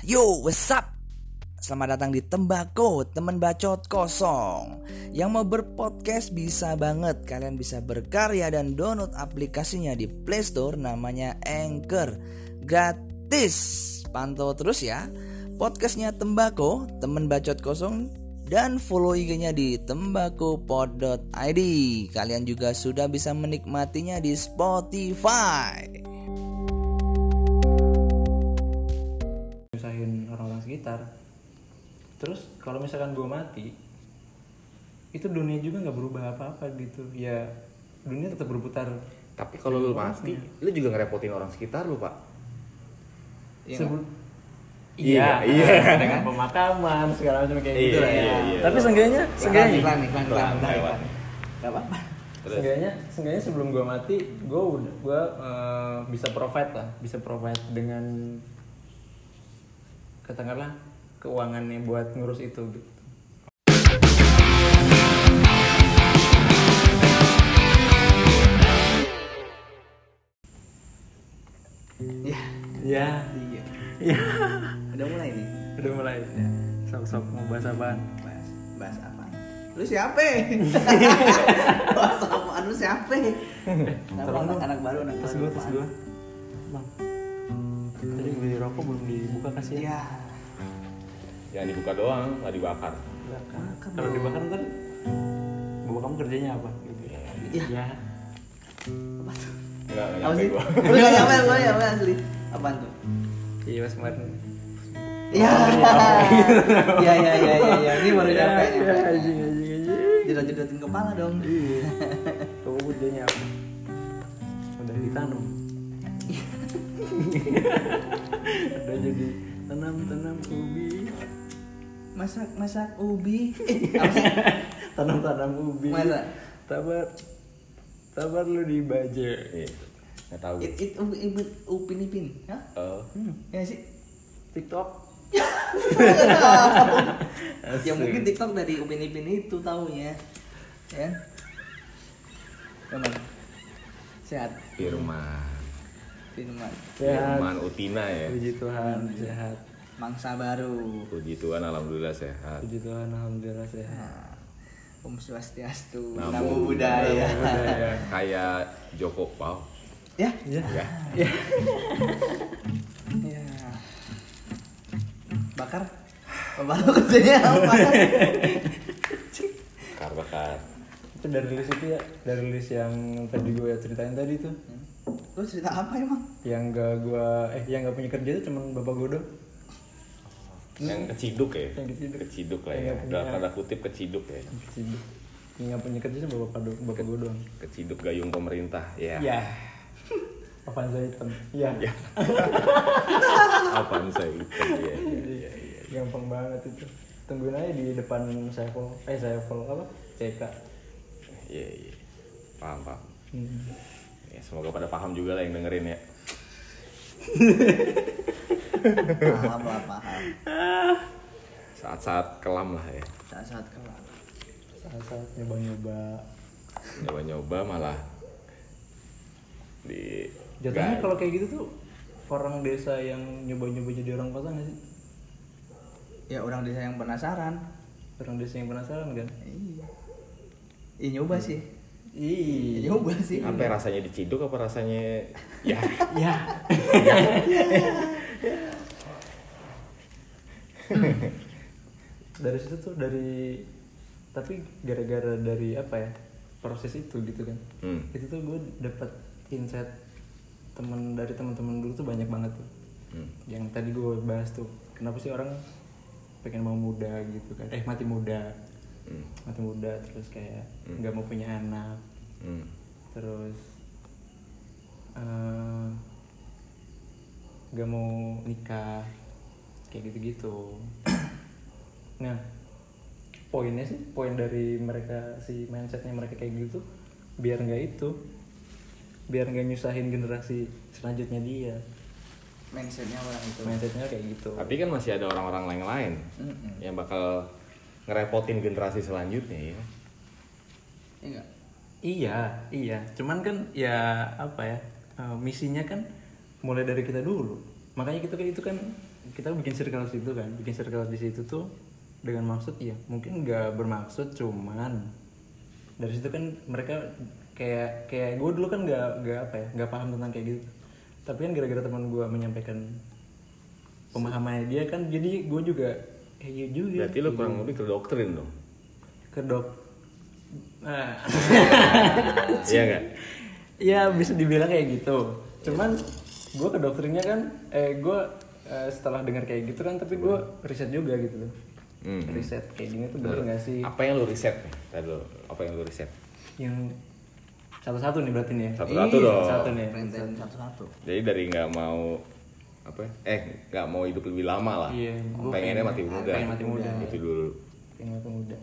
Yo, what's up? Selamat datang di Tembako, teman bacot kosong. Yang mau berpodcast bisa banget. Kalian bisa berkarya dan download aplikasinya di Play Store namanya Anchor. Gratis. Pantau terus ya. Podcastnya Tembako, teman bacot kosong dan follow IG-nya di tembakopod.id. Kalian juga sudah bisa menikmatinya di Spotify. Sekitar terus kalau misalkan gue mati itu dunia juga nggak berubah apa-apa gitu ya dunia tetap berputar Tapi kalau lu mati, lu juga ngerepotin orang sekitar lu, Pak. Sebelum Iya, iya. dengan pemakaman segala macam kayak Iya, gitu lah ya. iya, iya. Tapi seenggaknya, seenggaknya, Iklan, iklan, iklan, Iklan. Gak apa-apa. Terus? seenggaknya, seenggaknya sebelum gue mati, gue udah gue eh, bisa provide lah, bisa provide dengan katakanlah keuangannya buat ngurus itu gitu. Ya, Ya, iya. ya. Udah mulai nih. Udah mulai. Ya. Sok-sok mau bahas apaan? Bahas, bahas apa? Lu siapa? bahas apaan lu siapa? Tolong anak, anak baru, anak baru. gue, tas gue. Bang. Tadi beli rokok belum dibuka kasih ya? Iya. Jangan dibuka doang, nggak dibakar. Bakar. Kalau dibakar ntar bapak kamu kerjanya apa? Gitu. Iya. Ya. Apa tuh? Enggak, enggak Apa nyampe sih? gua. Udah gak nyampe gue ya, asli. Apaan tuh? Iya mas kemarin. Iya. Iya, iya, iya, iya, iya. Ini baru nyampe. Ya, nyampe. anjing, anjing, anjing. Jedot-jedotin kepala dong. Iya. Kamu kerjanya apa? Udah ditanam. Udah jadi tanam-tanam ubi. Masak, masak ubi. Eh, apa sih? Tanam-tanam ubi. Masa? Tabar. Tabar lu di baja. Iya. Nggak tahu. It, it, ubi, ubi, upin, ipin. Hah? Oh. Ya sih? TikTok. ya mungkin TikTok dari upin ipin itu taunya. Ya. Gimana? Sehat. Firman. Firman. Sehat. Firman Utina ya. Puji Tuhan sehat. Mangsa baru. Puji Tuhan, alhamdulillah sehat. Puji Tuhan alhamdulillah sehat. Nah, Om Swastiastu. Namo Namo Buddhaya. Kayak Joko Pau. Ya. Ya. Ya. Ya. Bakar. Bapak lo kerjanya apa? Bakar bakar. Itu dari list itu ya, dari list yang tadi gue ceritain tadi tuh. Lu cerita apa emang? Yang gak gue, eh yang gak punya kerja itu cuman bapak gue doang. Yang keciduk ya. Yang keciduk. Keciduk lah Yang ya. punya- Dalam tanda kutip keciduk ya. Kecil. Yang gak punya kerja itu bapak, bapak gue doang. Keciduk gayung pemerintah. Ya. Ya. Apaan saya hitam? Ya. Ya. Apaan saya itu? Iya, iya, iya. Gampang banget itu. Tungguin aja di depan Saiful, eh Saiful apa? CK. Iya, iya. Paham, paham. Hmm. Ya, semoga pada paham juga lah yang dengerin ya. Paham lah, paham. Saat-saat kelam lah ya. Saat-saat kelar. Saat-saat nyoba-nyoba. Nyoba-nyoba malah di Jatuhnya kalau kayak gitu tuh orang desa yang nyoba-nyoba jadi orang kota nggak sih? Ya orang desa yang penasaran. Orang desa yang penasaran kan? Iya. Iya nyoba sih. Iya. Nyoba sih. apa ya, rasanya diciduk apa rasanya ya Ya. dari situ tuh dari tapi gara-gara dari apa ya proses itu gitu kan hmm. itu tuh gue dapat insight temen dari teman-teman dulu tuh banyak banget tuh Hmm. yang tadi gue bahas tuh kenapa sih orang pengen mau muda gitu kan eh mati muda Hmm. mati muda terus kayak Hmm. nggak mau punya anak Hmm. terus eh, nggak mau nikah kayak gitu-gitu nah poinnya sih poin dari mereka si mindsetnya mereka kayak gitu biar nggak itu biar nggak nyusahin generasi selanjutnya dia Mindsetnya orang itu. mindsetnya kayak gitu tapi kan masih ada orang-orang lain lain Mm-mm. yang bakal ngerepotin generasi selanjutnya ya Iya nggak? Iya, iya. Cuman kan ya apa ya? eh, misinya kan mulai dari kita dulu. Makanya kita kan itu kan kita bikin circle di situ kan bikin circle di situ tuh dengan maksud ya mungkin nggak bermaksud cuman dari situ kan mereka kayak kayak gue dulu kan nggak nggak apa ya nggak paham tentang kayak gitu tapi kan gara-gara teman gue menyampaikan pemahamannya dia kan jadi gue juga eh iya juga Berarti lu kurang lebih ke doktrin dong. ke dok nah Iya nggak? ya bisa dibilang kayak gitu cuman gue ke doktrinnya kan eh gue eh, setelah dengar kayak gitu kan tapi gue riset juga gitu loh Hmm. riset kayak gini tuh bener nggak sih Apa yang lu riset nih? Tadi apa yang lu riset? yang satu-satu nih berarti nih ya Satu-satu Iya, dong. satu nih satu-satu. Jadi dari nggak mau apa? ya? Eh nggak mau hidup lebih lama lah. Iya, gua Pengennya pengen- mati muda. pengen mati muda. Itu dulu. yang mati muda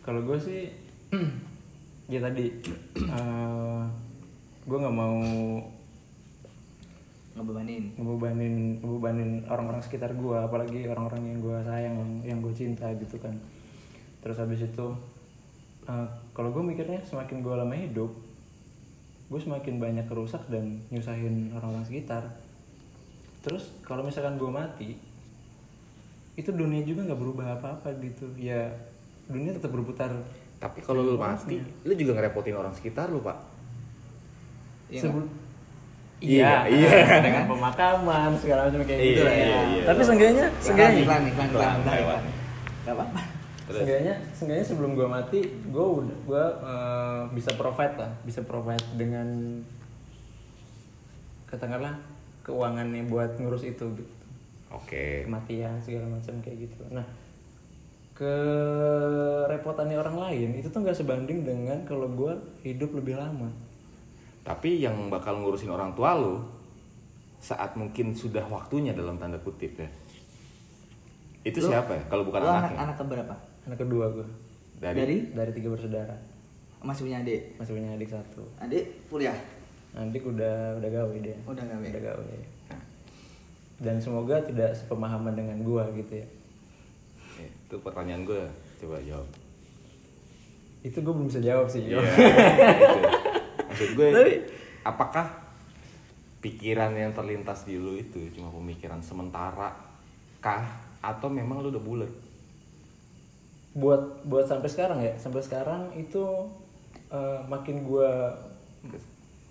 kalau gue sih ya tadi eh gue nggak mau Ngebebanin. ngebebanin ngebebanin orang-orang sekitar gue apalagi orang-orang yang gue sayang yang gue cinta gitu kan terus habis itu eh, kalau gue mikirnya semakin gue lama hidup gue semakin banyak kerusak dan nyusahin orang-orang sekitar terus kalau misalkan gue mati itu dunia juga nggak berubah apa-apa gitu ya dunia tetap berputar Tapi kalau lu mati, lu juga ngerepotin orang sekitar lu pak. Iya Sebelum Iya, iya, iya. dengan pemakaman segala macam kayak gitu Iya, lah ya. iya, iya. Tapi seenggaknya, seenggaknya, iklan, iklan, iklan, Iklan. Gak apa-apa. Terus? seenggaknya, seenggaknya sebelum gua mati, gua udah gua eh, bisa provide lah, bisa provide dengan katakanlah keuangannya buat ngurus itu gitu. Oke. Kematian segala macam kayak gitu. Nah, kerepotannya orang lain itu tuh nggak sebanding dengan kalau gua hidup lebih lama. Tapi yang bakal ngurusin orang tua lu saat mungkin sudah waktunya dalam tanda kutip ya. Itu siapa ya? Kalau bukan Lu anak, anaknya. anak keberapa? Anak kedua gua Dari, Dari? dari tiga bersaudara Masih punya adik? masih punya adik satu. Adik kuliah? Adik udah udah gawe dia. Udah gawe. Udah gawe. Dan semoga tidak sepemahaman dengan gua gitu ya. Itu pertanyaan gue. Coba jawab. Itu gue belum bisa jawab sih. Iya. Yo. gitu. Maksud gue, Tapi- apakah pikiran yang terlintas di lu itu cuma pemikiran sementara kah atau memang lu udah bulat? buat buat sampai sekarang ya, sampai sekarang itu eh, makin gua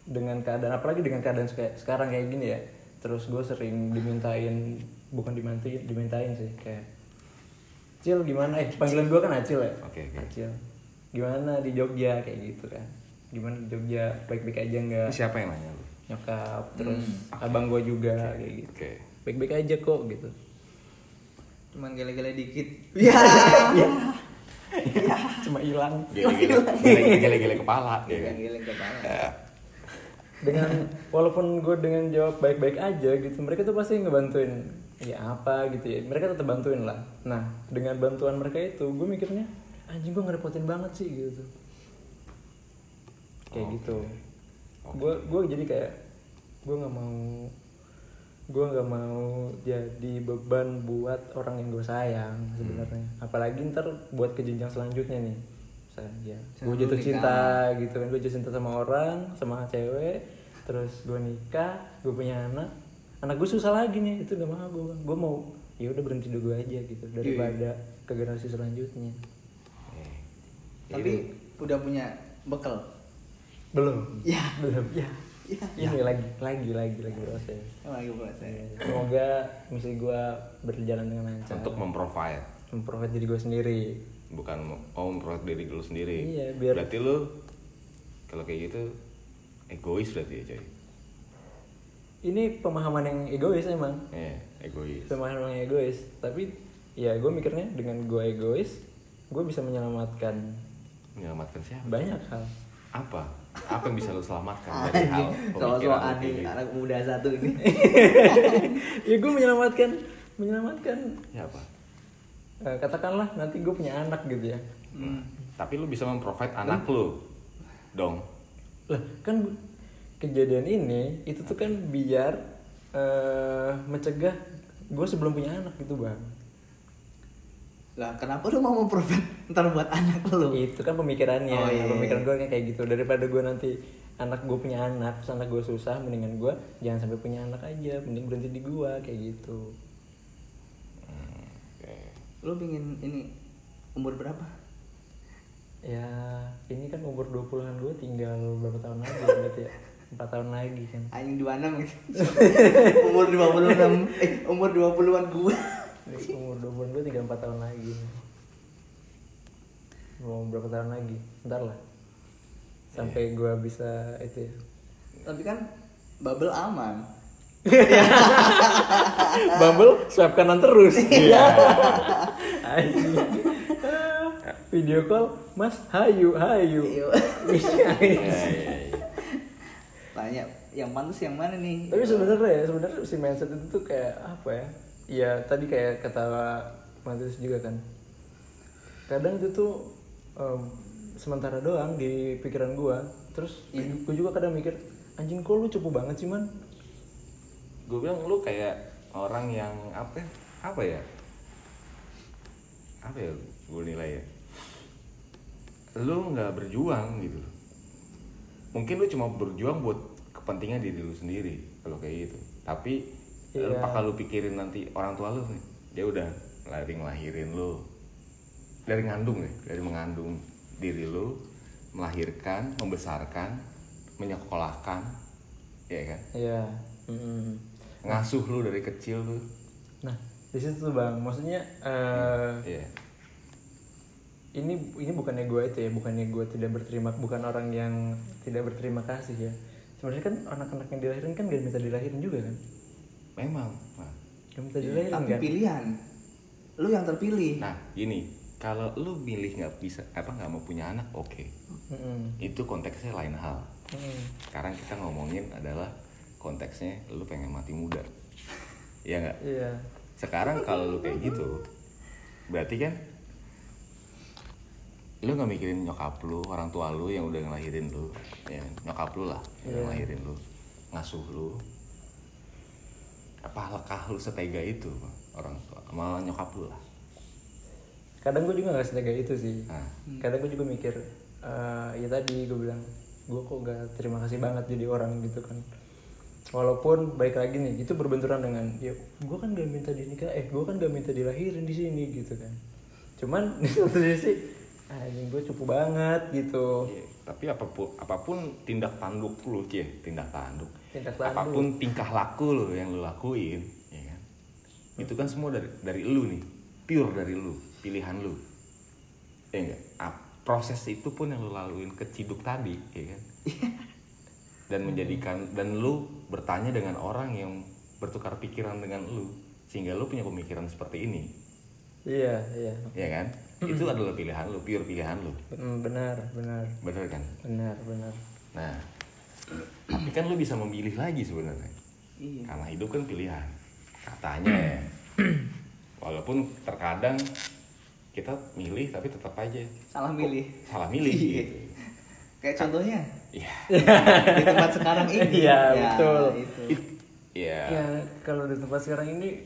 dengan keadaan apalagi dengan keadaan kayak sekarang kayak gini ya. Terus gue sering dimintain bukan dimintain dimintain sih kayak Acil gimana? Eh panggilan gua kan Acil ya. Oke, oke. Acil. Gimana di Jogja kayak gitu kan? Gimana di Jogja baik-baik aja nggak? Siapa yang nanya lu? nyokap terus abang gue juga kayak gitu Oke. baik-baik aja kok gitu Cuman gele-gele dikit. cuma hilang Gele-gele, gele- gele-gele kepala ya kan? Gele kepala. Dengan walaupun gue dengan jawab baik-baik aja gitu mereka tuh pasti ngebantuin ya apa? gitu ya. Mereka tetap bantuin lah. Nah dengan bantuan mereka itu gue mikirnya anjing gue ngerepotin banget sih gitu kayak gitu. Gue gue jadi kayak gue nggak mau gue nggak mau jadi beban buat orang yang gue sayang sebenarnya. Apalagi ntar buat ke jenjang selanjutnya nih. Saya gue Misalnya jatuh cinta gitu kan gue jatuh cinta sama orang sama cewek terus gue nikah gue punya anak. Anak gue susah lagi nih itu gak mau gue gue mau ya udah berhenti dulu aja gitu daripada ke generasi selanjutnya. Tapi udah punya bekal. belum. Ya. belum. ya Ya. ini lagi lagi lagi lagi proses. Emang lagi buat saya. semoga misi gue berjalan dengan lancar. Untuk memprovide, memprovide diri gue sendiri. Bukan mau oh, memprovide diri lu sendiri. Iya, biar- Berarti lu kalau kayak gitu egois berarti ya coy. ini pemahaman yang egois emang Eh, egois. pemahaman yang egois tapi ya gue mikirnya dengan gue egois gue bisa menyelamatkan Menyelamatkan siapa? banyak hal Apa? Apa yang bisa lu selamatkan dari hal soal-soal aneh gitu? anak muda satu ini. ya gue menyelamatkan menyelamatkan Ya apa? eh, katakanlah nanti gue punya anak gitu ya Hmm. Tapi lu bisa memprovide anak lu dong. Lah kan kejadian ini itu tuh kan biar eh mencegah gue sebelum punya anak gitu bang Lah kenapa lu mau memprovide ntar buat anak lu? itu kan pemikirannya Oh, iya. pemikiran gue kayak gitu daripada gue nanti anak gue punya anak terus anak gue susah mendingan gue jangan sampai punya anak aja mending berhenti di gue kayak gitu Lu pengen ini umur berapa? Ya ini kan umur 20-an gue tinggal berapa tahun lagi berarti ya 4 tahun lagi kan Anjing 26 gitu. umur 26. Eh, umur 20-an gua. Jadi umur 20-an gue tinggal 4 tahun lagi mau berapa tahun lagi ntar lah sampai gue bisa itu ya Tapi kan bubble aman. Bumble swipe kanan terus. Iya. Anjing. Video call, Mas, hayu, hayu. Tanya yang pantas yang mana nih? Tapi sebenarnya ya, sebenarnya si mindset itu tuh kayak apa ya? Ya tadi kayak kata Matius juga kan. Kadang itu tuh em, sementara doang di pikiran gua. Terus gua juga kadang mikir, anjing kok lu cupu banget sih man? gue bilang lu kayak orang yang apa ya? apa ya apa ya gue nilai ya lu nggak berjuang gitu mungkin lu cuma berjuang buat kepentingan diri lu sendiri kalau kayak gitu tapi Iya. apakah lu pikirin nanti orang tua lu nih dia udah lari ngelahirin lu dari ngandung ya dari mengandung diri lu melahirkan membesarkan menyekolahkan ya kan Iya. Mm-mm. ngasuh lu dari kecil tuh Nah, di situ bang, maksudnya eh, Iya. Ini ini bukannya gue itu ya, bukannya gue tidak berterima, bukan orang yang tidak berterima kasih ya. Sebenarnya kan anak-anak yang dilahirin kan gak minta dilahirin juga kan, memang nah, gak minta dilahirin Tapi kan. pilihan. Lu yang terpilih. nah gini kalau lu milih nggak bisa apa nggak mau punya anak oke Mm-mm. itu konteksnya lain hal Mm-mm. sekarang kita ngomongin adalah konteksnya lu pengen mati muda Iya nggak Iya. sekarang kalau lu kayak gitu berarti kan lu nggak mikirin nyokap lu orang tua lu yang udah ngelahirin lu ya nyokap lu lah yang Iya. ngelahirin lu ngasuh lu apakah lu setega itu orang tua sama nyokap lu lah Kadang gue juga gak setega itu sih. nah Kadang gue juga mikir, eh, ya tadi gue bilang, gue kok gak terima kasih banget jadi orang gitu kan. Walaupun baik lagi nih, itu berbenturan dengan, ya gue kan gak minta dinikah, eh gue kan gak minta dilahirin di sini gitu kan. Cuman di satu sisi, anjing gue cupu banget gitu. Iya, tapi apa pun apa pun tindak tanduk lu cie tindak tanduk. Tindak tanduk. apa pun tingkah laku lu yang lu lakuin ya kan? Itu kan semua dari dari lu nih pure dari lu pilihan lu. Ya enggak? Proses itu pun yang lu laluin ke ciduk tadi ya kan? Dan menjadikan dan lu bertanya dengan orang yang bertukar pikiran dengan lu sehingga lu punya pemikiran seperti ini. Iya, iya. ya kan itu adalah pilihan lu pure pilihan lu Hmm, benar, benar, bener kan benar, benar. Nah, tapi kan lu bisa memilih lagi sebenarnya. Iya. Karena hidup kan pilihan. Katanya ya. Walaupun terkadang kita milih tapi tetap aja Salah milih. salah milih Iya. gitu. Kayak contohnya Iya. di tempat sekarang ini. Iya, Ya, betul. Itu. It- Iya. Ya kalau di tempat sekarang ini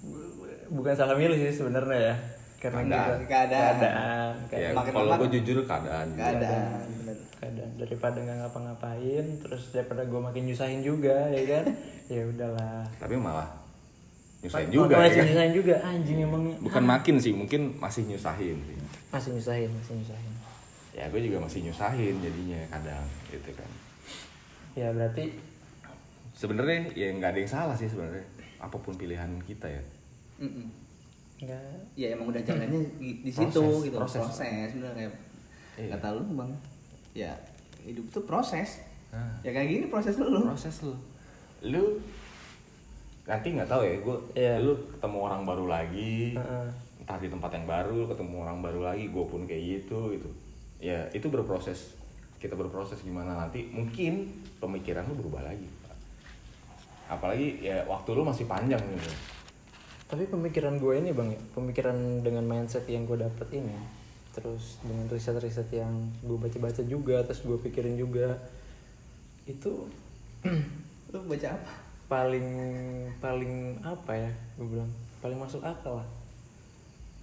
bu- bukan salah milih sih sebenarnya ya. Karena Keadaan. kita Keadaan. keadaan, Ya, keadaan, Makin kalau gue jujur keadaan. Keadaan. bener. keadaan. daripada nggak ngapa-ngapain, terus daripada gue makin nyusahin juga, ya kan? ya udahlah. Tapi malah nyusahin Oh, juga. masih ya kan? nyusahin juga, anjing emang Bukan makin sih, mungkin masih nyusahin sih. masih nyusahin, masih nyusahin. Ya gue juga masih nyusahin jadinya kadang gitu kan. Ya berarti Sebenarnya ya nggak ada yang salah sih sebenarnya. Apa pun pilihan kita ya. Mm-mm. Nggak Ya emang udah jalannya di, di situ Proses, gitu. proses. Proses, bener kayak Iya. kata lu bang. Ya hidup tuh proses. Nah. Ya kayak gini proses lu. proses lu lu nanti nggak tahu ya gue Iya. lu ketemu orang baru lagi Heeh. entah di tempat yang baru lu ketemu orang baru lagi gue pun kayak gitu gitu ya itu berproses kita berproses gimana nanti mungkin pemikiran lu berubah lagi apalagi ya waktu lu masih panjang gitu Tapi pemikiran gue ini bang, ya, pemikiran dengan mindset yang gue dapet ini, terus dengan riset-riset yang gue baca-baca juga, terus gue pikirin juga, itu Lu baca apa? paling paling apa ya, gue bilang paling masuk akal lah.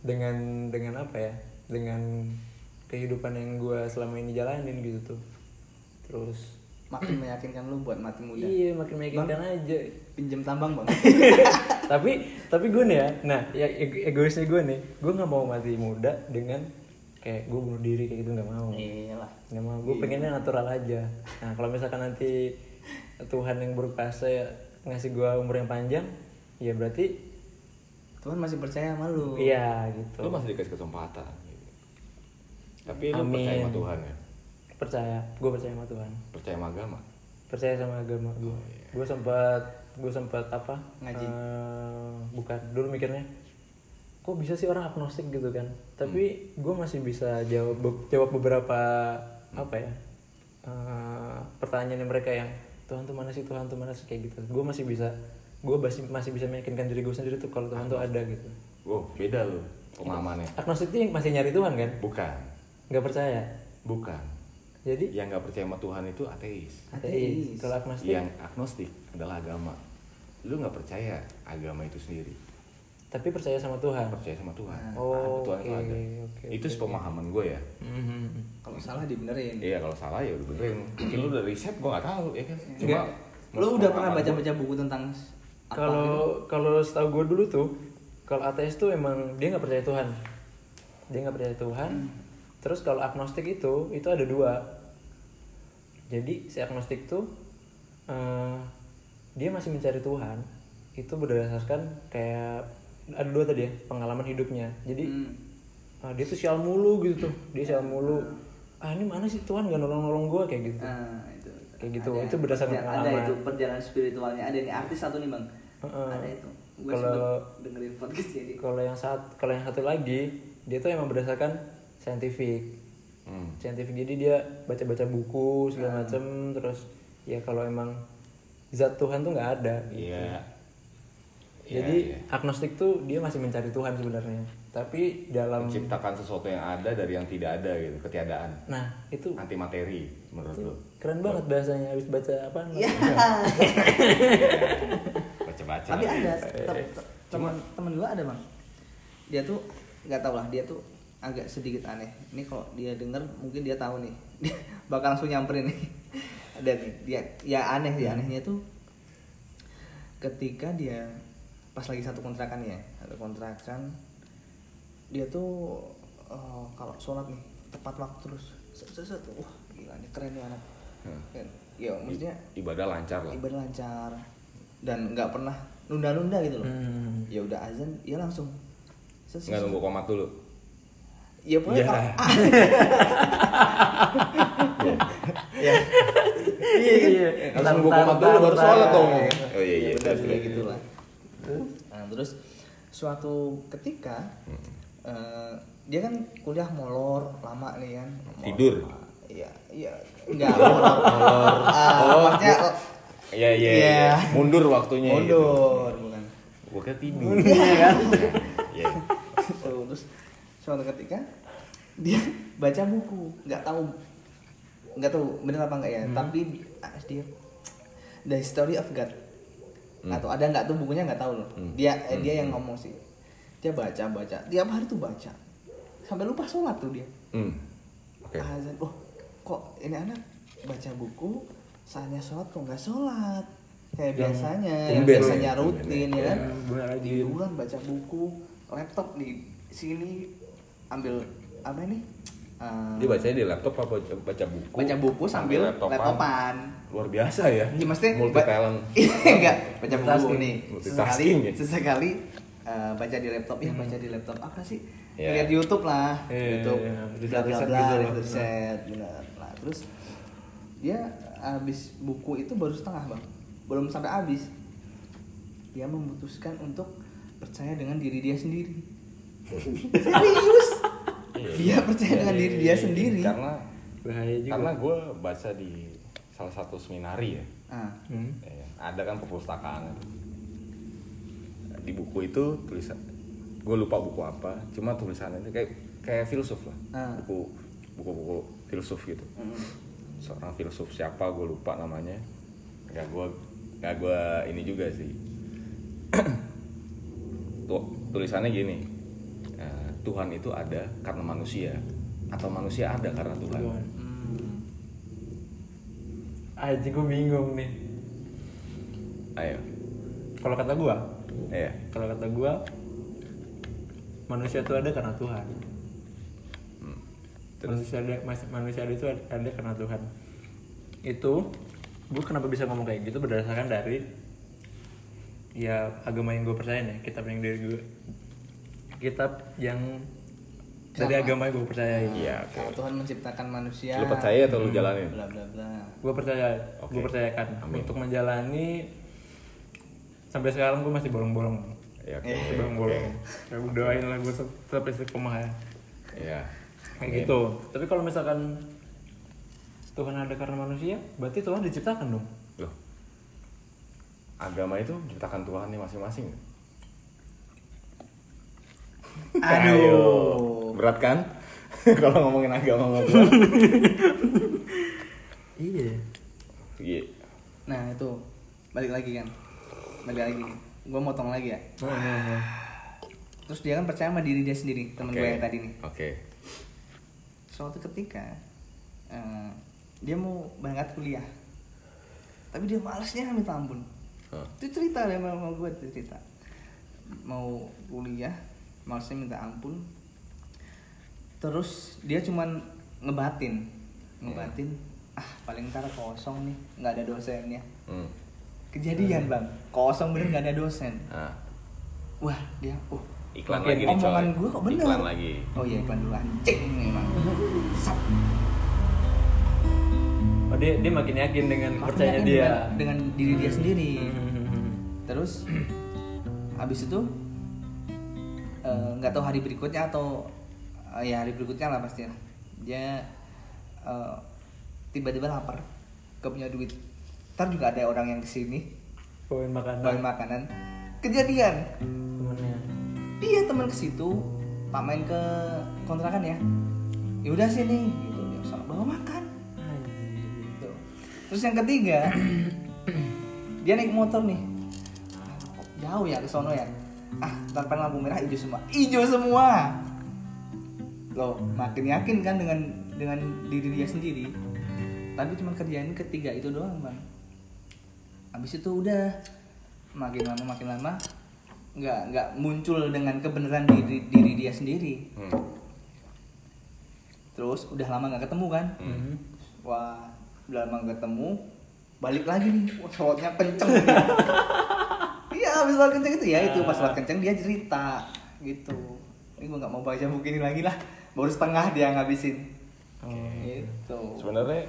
Dengan dengan apa ya, dengan kehidupan yang gue selama ini jalanin gitu tuh. Terus makin meyakinkan lu buat mati muda. Iya makin meyakinkan aja. pinjem tambang bang. Tapi tapi gue nih ya nah ya ego- egoisnya gue nih gue nggak mau mati muda dengan kayak gue bunuh diri kayak gitu nggak mau. Iyalah. Nggak mau gue pengennya natural aja. Nah kalau misalkan nanti Tuhan yang berkuasa ya ngasih gue umur yang panjang ya berarti Tuhan masih percaya sama lu. Iya gitu. Lu masih dikasih kesempatan. Gitu. tapi lu Amin. percaya sama Tuhan ya percaya gue percaya sama Tuhan. Percaya sama agama? Percaya sama agama gue gue sempat gue sempat apa Ngaji. Eh, bukan dulu mikirnya kok bisa sih orang agnostik? gitu kan. Tapi gue masih bisa jawab be- jawab beberapa apa ya eh, pertanyaan mereka yang Tuhan tuh mana sih Tuhan tuh mana sih? kayak gitu. Gue masih bisa gue masih masih bisa meyakinkan diri gue sendiri tuh kalau Tuhan tuh ada gitu. Oh beda lu pemahamannya agnostik tuh yang masih nyari Tuhan kan? Bukan. Nggak percaya? Bukan jadi yang nggak percaya sama Tuhan itu ateis. Ateis. Kalau agnostik? Yang agnostik adalah agama. Lu nggak percaya agama itu sendiri? Tapi percaya sama Tuhan? Percaya sama Tuhan. Oh, Tuhan itu oke, ada. oke, itu sepemahaman gue ya. Mhm. kalau salah dibenerin. Iya kalau salah ya udah benerin. Mungkin lu udah riset gue nggak tahu ya kan? Cuma Enggak. lu udah pernah baca-baca buku tentang Kalau kalau setahu gue dulu tuh, kalau ateis tuh emang dia nggak percaya Tuhan. Dia nggak percaya Tuhan. Terus kalau agnostik itu itu ada dua. Jadi si agnostik tuh eh, dia masih mencari Tuhan. Itu berdasarkan kayak ada dua tadi ya pengalaman hidupnya. Jadi Hmm. ah, dia tuh sial mulu gitu tuh. Dia sial mulu. Ah ini mana sih Tuhan gak nolong-nolong gue kayak gitu. Nah, itu. Kayak gitu. Ada- Itu berdasarkan ada, pengalaman. Ada itu perjalanan spiritualnya. Ada nih artis satu nih bang. Heeh. Ada itu. Kalau- dengerin podcast jadi. kalau yang saat kalau yang satu lagi dia tuh emang berdasarkan saintifik Hmm. saintifik jadi dia baca-baca buku segala macem terus ya kalau emang zat Tuhan tuh nggak ada gitu. iya jadi iya. agnostik tuh dia masih mencari Tuhan sebenarnya tapi dalam menciptakan sesuatu yang ada dari yang tidak ada gitu ketiadaan nah itu anti materi menurut lu keren banget bahasanya habis baca apa Iya. baca baca Tapi ada te- te- teman teman gue ada bang. Dia tuh nggak tahu lah. Dia tuh agak sedikit aneh. Ini kalau dia denger mungkin dia tahu nih. Dia bakal langsung nyamperin nih. Dan dia ya aneh sih anehnya tuh ketika dia pas lagi satu kontrakan ya satu kontrakan dia tuh eh, kalau sholat nih tepat waktu terus set. wah gila nih keren nih anak Hmm. ya maksudnya ibadah lancar lah ibadah lancar dan nggak pernah nunda-nunda gitu loh Hmm. ya udah azan ya langsung nggak nunggu komat dulu ya pokoknya Ya. kalau- ya. Iya kan harus nunggu komat dulu baru sholat dong. Oh iya iya benar terus. gitu lah nah terus suatu ketika Hmm. eh, dia kan kuliah molor lama nih kan. Molor. Tidur? iya iya. Enggak molor. Molor. Ah, maksudnya oh, iya iya Iya. iya. mundur waktunya gitu. mundur bukan. Gua kira tidur. Iya. Kan? iya. Terus suatu ketika dia baca buku. Nggak tahu nggak tahu bener apa enggak ya. Tapi ah, dia The Story of God. Atau ada nggak tuh bukunya? Nggak tahu loh. Dia eh, dia yang ngomong sih. Dia baca baca. Tiap hari tuh baca. Sampai lupa sholat tuh dia. Hmm. oke. Azan oh kok ini anak baca buku? Saatnya sholat kok nggak sholat? Kayak biasanya yang biasanya ya, tumben rutin ya. kan lagi. tiduran baca buku laptop di sini ambil apa ini? Eh, dia bacanya di laptop apa baca, baca buku? Baca buku sambil laptopan. laptopan. Luar biasa ya. Ya, maksudnya multi talent enggak baca buku Multitasking. nih. Multitasking sesekali ya? sesekali eh, baca di laptop. Ya baca di laptop. Apa sih? Ya. lihat YouTube lah. Iya, YouTube. iya, bla bla riset-riset bla gitu benar nah terus dia habis buku itu baru setengah bang. Belum sampai habis. Dia memutuskan untuk percaya dengan diri dia sendiri. Serius dia percaya dengan diri dia sendiri. Karena bahaya juga. karena gue baca di salah satu seminari ya. Ah. Hmm. Ya, ada kan perpustakaan di buku itu tulisan gue lupa buku apa cuma tulisannya itu kayak kayak filsuf lah. Ah. buku buku-buku filsuf gitu. Mm. seorang filsuf siapa gue lupa namanya. Nggak gue nggak gue ini juga sih. Tuh, tulisannya gini Tuhan itu ada karena manusia atau manusia ada karena Tuhan Tuhan. Hmm. Aji gue bingung nih. ayo Kalau kata gua, iya kalau kata gua manusia itu ada karena Tuhan. Manusia ada manusia itu ada, ada karena Tuhan. Itu gue kenapa bisa ngomong kayak gitu berdasarkan dari ya agama yang gue percaya nih, kitab yang dari gue kitab yang dari agama yang gue percaya iya oke. Kalau Tuhan menciptakan manusia. lu percaya atau lu jalanin Bla bla bla. gue percaya Oke. gue percayakan. Amin. untuk menjalani sampai sekarang gue masih bolong-bolong. Ya oke. Masih bolong-bolong. Ya gue doain lah gue tetap istiqomah ya. Iya. Kayak Oke. gitu. Tapi kalau misalkan Tuhan ada karena manusia berarti Tuhan diciptakan dong. Loh. Agama itu ciptakan Tuhan nih masing-masing Aduh. berat kan kalau ngomongin agama sama Tuhan iya iya Nah itu balik lagi kan. Balik lagi. Gue motong lagi ya. Terus dia kan percaya sama diri dia sendiri, temen oke gue yang tadi nih. oke Suatu ketika eh, dia mau berangkat kuliah, tapi dia malasnya minta ampun. Hah. Itu cerita dia sama gue cerita. Mau kuliah, malasnya minta ampun. Terus dia cuman ngebatin, ngebatin. Ah paling ntar kosong nih, nggak ada dosennya. hmm. Kejadian bang, kosong bener nggak ada dosen. nah, Wah dia, oh iklan lagi nih coy omongan gue kok bener. iklan lagi Oh iya iklan dulu anjing memang. Sap. oh dia dia makin yakin dengan Makin percaya yakin dia dengan, dengan diri dia sendiri. Hmm. Terus habis itu nggak tahu hari berikutnya atau eh, ya hari berikutnya lah pasti dia eh, tiba-tiba lapar, gak punya duit. Ntar juga ada orang yang ke sini poin makanan. bawain makanan. Kejadian. Temennya. Dia teman ke situ. Pak main ke kontrakan ya. Ya udah sini gitu. Ya bawa makan. Gitu. terus yang ketiga dia naik motor nih. Jauh ya ke sono ya ah tanpa lampu merah hijau semua. Hijau semua. Loh makin yakin kan dengan dengan diri dia sendiri. Tapi cuma kerjaan ketiga itu doang bang. Habis itu udah makin lama makin lama nggak nggak muncul dengan kebenaran diri diri dia sendiri. Hmm. terus udah lama nggak ketemu kan? Hmm. wah udah lama nggak ketemu balik lagi nih. Wah sholatnya kenceng. iya habis sholat kenceng itu. Ya itu pas sholat kenceng dia cerita gitu. Ini gue nggak mau baca buku ini lagi lah. Baru setengah dia ngabisin. Gitu. Sebenarnya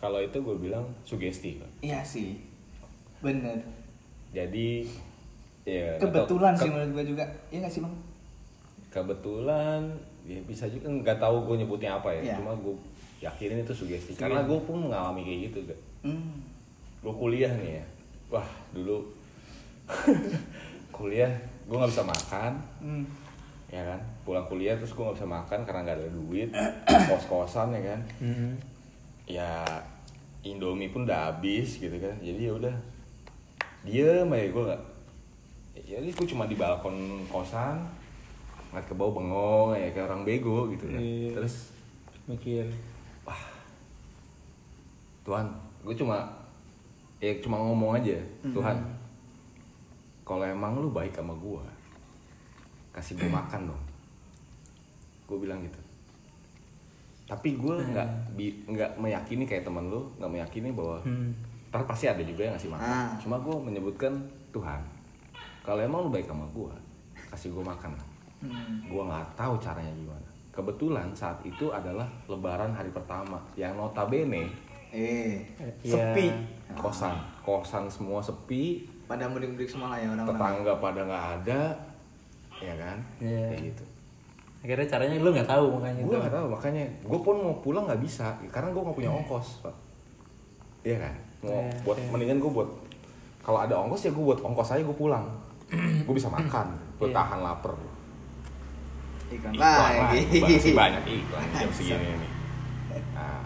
kalau itu gue bilang sugesti iya sih. Bener. Jadi ya kebetulan tahu- sih ke- menurut gue juga. Iya nggak sih bang? Kebetulan ya bisa juga nggak tahu gue nyebutnya apa ya. Iya. cuma gue yakinin itu sugesti. Sugesti. karena gue pun mengalami kayak gitu gak hmm. gue kuliah nih ya. Wah dulu kuliah gue nggak bisa makan Hmm. ya kan pulang kuliah terus gue nggak bisa makan karena nggak ada duit kos kosan ya kan Hmm. ya Indomie pun udah habis gitu kan jadi ya udah diem aja gue nggak ya gue cuma di balkon kosan ngeliat ke bawah bengong ya kayak orang bego gitu kan Iya. terus mikir Tuhan gue cuma ya cuma ngomong aja Hmm. Kalau emang lu baik sama gue kasih gue makan dong gue bilang gitu tapi gue Hmm. nggak nggak meyakini kayak temen lu nggak meyakini bahwa Hmm. ntar pasti ada juga yang ngasih makan Ah. cuma gue menyebutkan Tuhan kalau emang lu baik sama gue kasih gue makan Hmm. gue nggak tahu caranya gimana kebetulan saat itu adalah lebaran hari pertama yang notabene eh Iya. sepi kosan kosan semua sepi pada mudik-mudik semua lah ya orang-orang. Tetangga pada nggak ada ya kan? Iya. kayak gitu. Akhirnya caranya lu nggak tahu makanya gue nggak tahu makanya gue pun mau pulang nggak bisa karena gue nggak punya ongkos pak. Iya kan? Mau Iya, buat iya. mendingan gue buat kalau ada ongkos ya gue buat ongkos aja gue pulang. Gue bisa makan gue Iya. tahan lapar. Iklan iklan lagi. lagi masih banyak iklan jam segini nih. Nah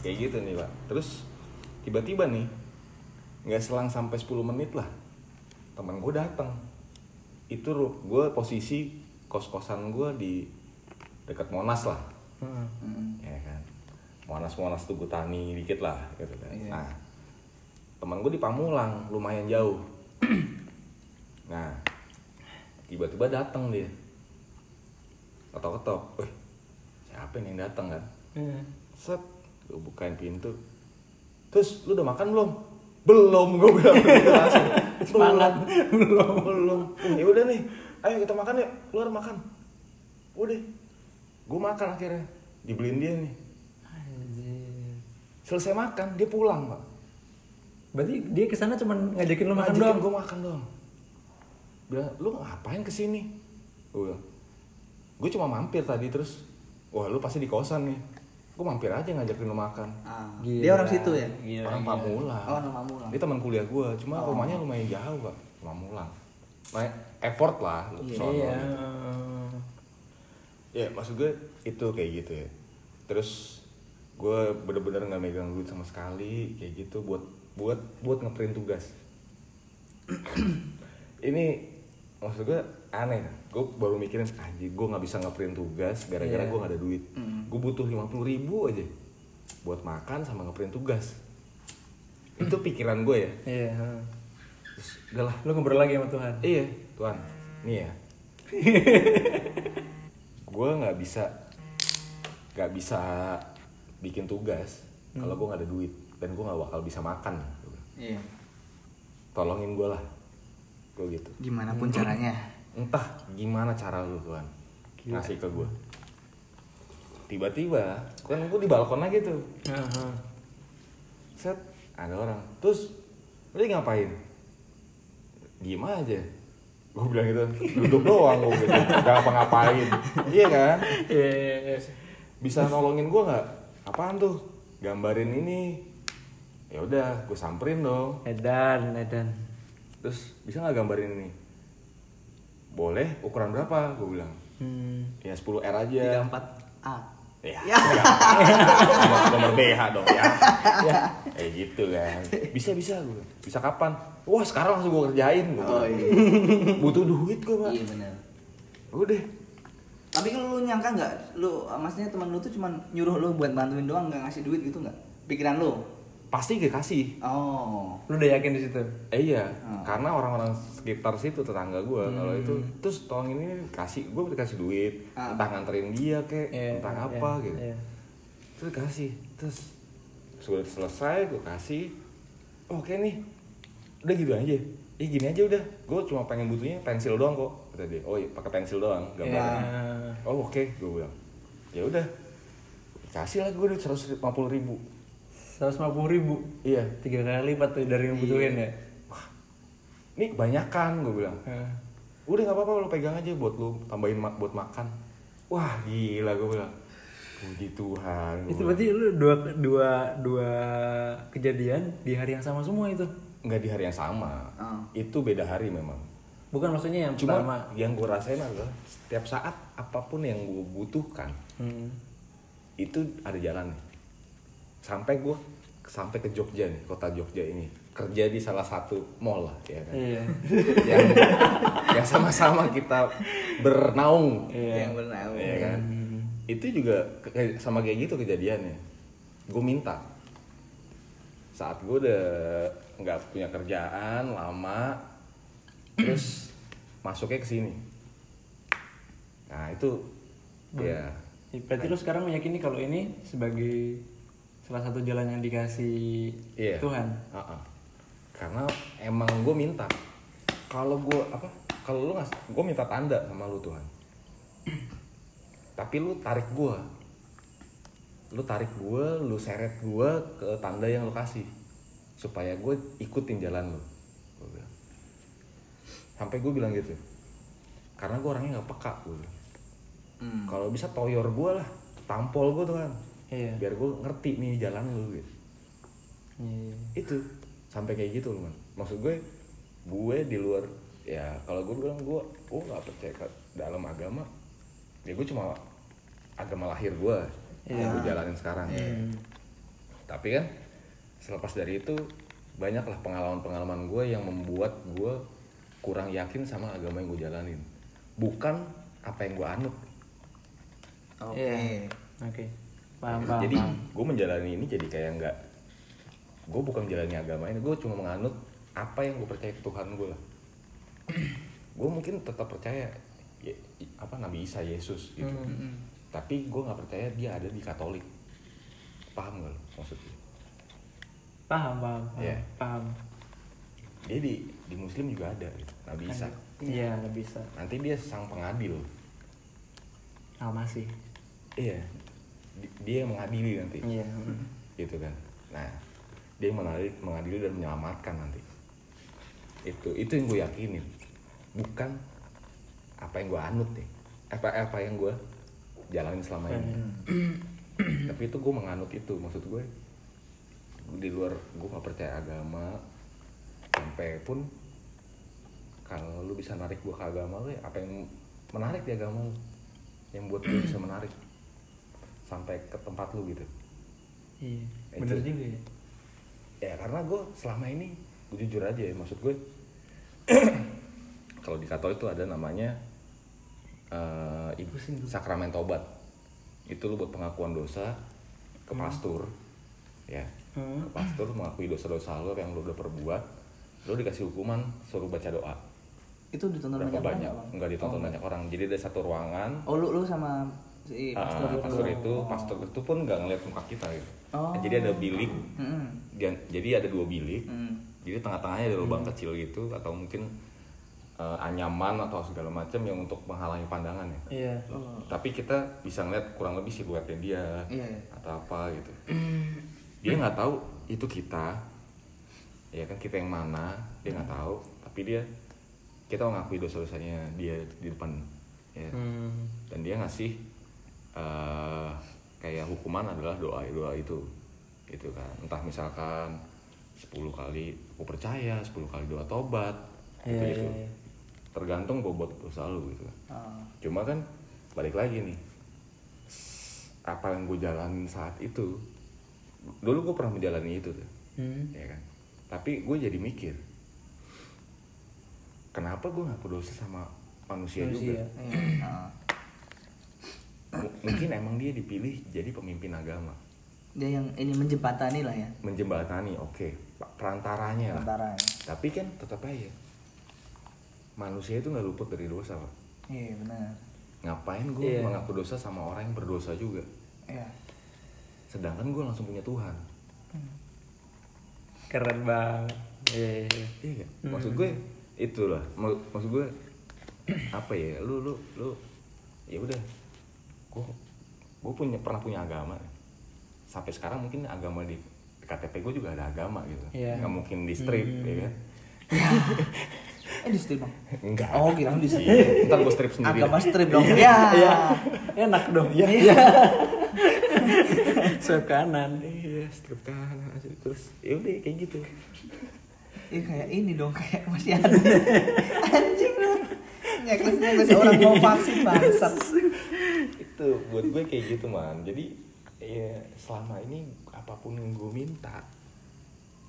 kayak gitu nih pak. Terus tiba-tiba nih nggak selang sampai 10 menit lah. Teman gue datang itu gue posisi kos-kosan gue di dekat Monas lah. Heeh. Hmm. ya kan? Monas Monas tuh Tani dikit lah gitu kan. Iya. nah teman gue di Pamulang lumayan jauh. Nah tiba-tiba datang dia. Ketok-ketok. Wih, siapa nih yang datang kan? Iya. set gue bukain pintu. Terus lu udah makan belum belum gue bilang langsung Semangat. belum. Belum. Ya udah nih ayo kita makan yuk. Keluar makan. Udah. Gue makan akhirnya. Dibeliin dia nih. Anjir. selesai makan dia pulang pak. Berarti dia ke sana cuma ngajakin lo makan Ngajakin doang. gue makan doang. Bilang lu ngapain ke sini gue bilang gue cuma mampir tadi terus. Wah lu pasti di kosan nih gue mampir aja ngajakin lu makan Ah, Gila. dia orang situ ya Gila, orang gila. Pamulang. Oh, orang Pamulang. Dia teman kuliah gue, cuma Oh. rumahnya lumayan jauh pak, Pamulang. Nah, effort lah, sono Iya. gitu. Ya maksud gue itu kayak gitu ya. Terus gue bener-bener nggak megang duit sama sekali kayak gitu buat buat buat ngeprint tugas. Ini maksud gue aneh. Gue baru mikirin anjir gue nggak bisa ngeprint tugas gara-gara Iya. gue nggak ada duit. Gue butuh 50.000 ribu aja buat makan sama ngeprint tugas. Itu pikiran gue ya. Iya. heeh. Terus udah lah Lo ngobrol lagi sama Tuhan. Iya, Tuhan. Nih ya. gue nggak bisa nggak bisa bikin tugas kalau gue nggak ada duit dan gue nggak bakal bisa makan. iya Tolongin gue lah. Gue gitu. gimana pun caranya Entah gimana cara lu Tuhan ngasih ke gue. Tiba-tiba kan gue di balkon aja tuh. Set ada orang. Terus lu ngapain? Diem aja. Gue bilang gitu, duduk doang gue gitu, gak ngapa-ngapain. Iya kan? Iya, iya, iya. Bisa nolongin gue nggak? Apaan tuh? Gambarin ini. Ya udah, gue samperin dong. Edan, Edan. Terus bisa nggak gambarin ini? Boleh. Ukuran berapa? Gue bilang. Hmm. Ya 10 R aja. 34 A Ya, nomor, nomor BH dong ya. Ya. Kayak gitu kan. Bisa bisa gue. Bisa kapan? Wah sekarang langsung gue kerjain. Gua oh iya Butuh duit gue pak. iya benar Udah. tapi kalau lu nyangka nggak lu maksudnya teman lu tuh cuman nyuruh lu buat bantuin doang nggak ngasih duit gitu nggak pikiran lu Pasti gue kasih. oh Lu udah yakin di situ? Eh iya, Hmm. karena orang-orang sekitar situ tetangga gue kalau itu terus tolong ini kasih gue dikasih duit, Ah. entah nganterin dia kek, Iya, entah iya, apa gitu. iya. Terus kasih, terus sudah selesai gue kasih, oke nih, udah gitu aja. Ih gini aja udah, gue cuma pengen butuhnya pensil doang kok, kata dia. Oh iya pakai pensil doang, gambarnya. Iya. Oh oke, gue bilang. Ya udah, kasih lah gue duit seratus lima puluh ribu. 150 ribu. Iya, Tiga kali lipat tuh dari yang butuhin ya. ini kebanyakan gue bilang. Heeh. udah nggak apa-apa lu pegang aja buat lu tambahin ma- buat makan wah gila gue bilang puji Tuhan Itu berarti lu dua dua dua kejadian di hari yang sama semua itu. nggak di hari yang sama Ah. itu beda hari memang Bukan maksudnya yang cuma pertama. yang gue rasain adalah setiap saat apa pun yang gue butuhkan Hmm. itu ada jalannya sampai gue sampai ke Jogja nih kota Jogja ini kerja di salah satu mall lah ya kan Iya. yang yang sama-sama kita bernaung Iya. yang benar Iya kan? Itu juga sama kayak gitu kejadiannya. Gue minta saat gue udah nggak punya kerjaan lama, terus masuknya ke sini. Nah itu ya Ya, Berarti lu sekarang meyakini kalau ini sebagai salah satu jalan yang dikasih iya. Tuhan. Uh-uh. Karena emang gue minta. Kalau gue apa? Kalau lu nggak, gue minta tanda sama lu Tuhan. Tapi lu tarik gue. Lu tarik gue, lu seret gue ke tanda yang lu kasih. Supaya gue ikutin jalan lu. Gua bilang. Sampai gue bilang gitu. Karena gue orangnya nggak peka gue. Hmm. Kalau bisa toyor gue lah, tampol gue Tuhan. Iya. Biar gue ngerti nih jalan lu gitu Iya. itu sampai kayak gitu loh man maksud gue gue di luar ya kalau gue bilang gue gue nggak percaya ke dalam agama ya gue cuma agama lahir gue yang gue jalanin sekarang tapi kan selepas dari itu banyaklah pengalaman-pengalaman gue yang membuat gue kurang yakin sama agama yang gue jalanin bukan apa yang gue anut oke Iya. Oke. Paham, paham. jadi gue menjalani ini jadi kayak nggak gue bukan menjalani agama ini gue cuma menganut apa yang gue percaya ke Tuhan gue lah. Gue mungkin tetap percaya ya, apa Nabi Isa Yesus gitu. Tapi gue nggak percaya dia ada di Katolik. Paham gak lo maksudnya? Paham paham paham, Iya. paham. dia di di Muslim juga ada gitu, Nabi Isa. Iya nggak bisa nanti dia sang pengadil. Ah masih iya dia yang mengadili nanti. Iya. Gitu kan. Nah dia yang mengadili, mengadili dan menyelamatkan nanti. Itu itu yang gue yakinin. Bukan apa yang gue anut deh apa apa yang gue jalanin selama ini. Tapi itu gue menganut itu. Maksud gue di luar gue gak percaya agama sampai pun kalau lu bisa narik gue ke agama lu ya apa yang menarik di agama lu? Yang buat gue bisa menarik sampai ke tempat lu gitu. Iya Itu. bener juga ya. Ya karena gue selama ini gue jujur aja ya maksud gue kalau di Katolik itu ada namanya eh ibu sakramen tobat itu lu buat pengakuan dosa ke pastor ya. Hmm. ke pastor mengakui dosa-dosa lo yang lu udah perbuat lu dikasih hukuman suruh baca doa. Itu ditonton berapa banyak orang banyak? nggak, Bang? nggak ditonton banyak orang. Jadi ada satu ruangan. Oh lu lu sama si pastor itu pastor itu pastor itu pun nggak ngeliat muka kita gitu Oh. jadi ada bilik Mm-mm. dan- jadi ada dua bilik Mm. jadi tengah-tengahnya ada lubang kecil gitu atau mungkin eh, anyaman atau segala macam yang untuk menghalangi pandangan ya iya Oh. tapi kita bisa ngeliat kurang lebih siluetnya dia Iya, iya. atau apa gitu dia nggak tahu itu kita ya kan kita yang mana dia nggak tahu tapi dia kita mengakui dosa-dosanya dia di depan ya hmm. dan dia ngasih eh, kayak hukuman adalah doa doa itu gitu kan entah misalkan 10 kali aku percaya 10 kali doa tobat gitu Iya, gitu iya, iya. tergantung bobot dosa lu gitu kan Ah. cuma kan balik lagi nih apa yang gue jalanin saat itu dulu gue pernah menjalani itu tuh Hmm. ya kan tapi gue jadi mikir kenapa gue nggak berdosa sama manusia, juga Manusia. Iya. Ah. Mungkin emang dia dipilih jadi pemimpin agama. Dia yang ini menjembatani lah ya. Menjembatani oke. Pak, perantaranya lah. Tapi kan tetap aja manusia itu nggak luput dari dosa pak. Iya benar. Ngapain gue Iya. mengaku dosa sama orang yang berdosa juga? Iya. Sedangkan gue langsung punya Tuhan. Keren banget. Iya iya, iya. iya nggak? maksud gue itulah. Mak- maksud gue apa ya? Lu lu lu ya udah gue gue punya pernah punya agama. Sampai sekarang mungkin agama di KTP gue juga ada agama gitu. Iya. nggak mungkin di strip ya kan? Eh di strip bang enggak oh kira di strip Iya, ntar gue strip sendiri. Agama strip dong. Ya Iya, enak dong. Iya. Swipe kanan. iya strip kanan terus ya udah kayak gitu. Iya kayak ini dong kayak masih ada. Anjing dong nyekles nyekles orang mau vaksin bangsat. Itu buat gue kayak gitu man. Jadi ya selama ini apa pun yang gue minta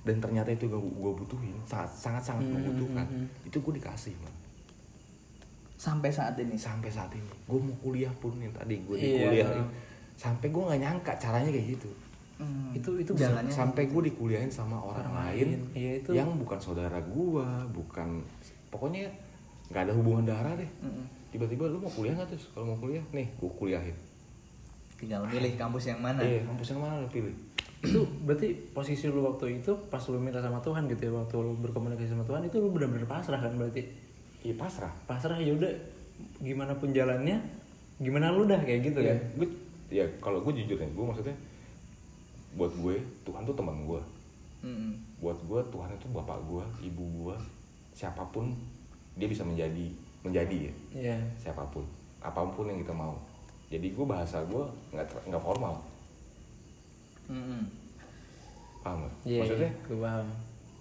dan ternyata itu gue, gue butuhin sangat sangat sangat membutuhkan itu gue dikasih man. Sampai saat ini? Sampai saat ini. Gue mau kuliah pun yang tadi gue di Iya. kuliah sampai gue nggak nyangka caranya kayak gitu. Hmm, Itu itu jalannya sampai gue dikuliahin sama orang, Orang lain lain. Iya, itu. yang bukan saudara gue bukan pokoknya nggak ada hubungan darah deh. Tiba-tiba lu mau kuliah nggak terus kalau mau kuliah nih gue kuliahin. Tinggal milih kampus yang mana. Eh kampus yang mana lu pilih? Itu berarti posisi lu waktu itu pas lu minta sama Tuhan gitu ya waktu lu berkomunikasi sama Tuhan itu lu benar-benar pasrah kan berarti? Iya pasrah. Pasrah ya udah gimana pun jalannya gimana lu dah kayak gitu ya kan? gue ya kalau gue jujur ya gue maksudnya buat gue Tuhan tuh teman gue Mm-mm. buat gue Tuhan itu bapak gue ibu gue siapa pun dia bisa menjadi menjadi ya iya. siapa pun apa pun yang kita mau. Jadi gue bahasa gue nggak nggak formal. Mm-mm. paham nggak? Iya maksudnya? Gue paham.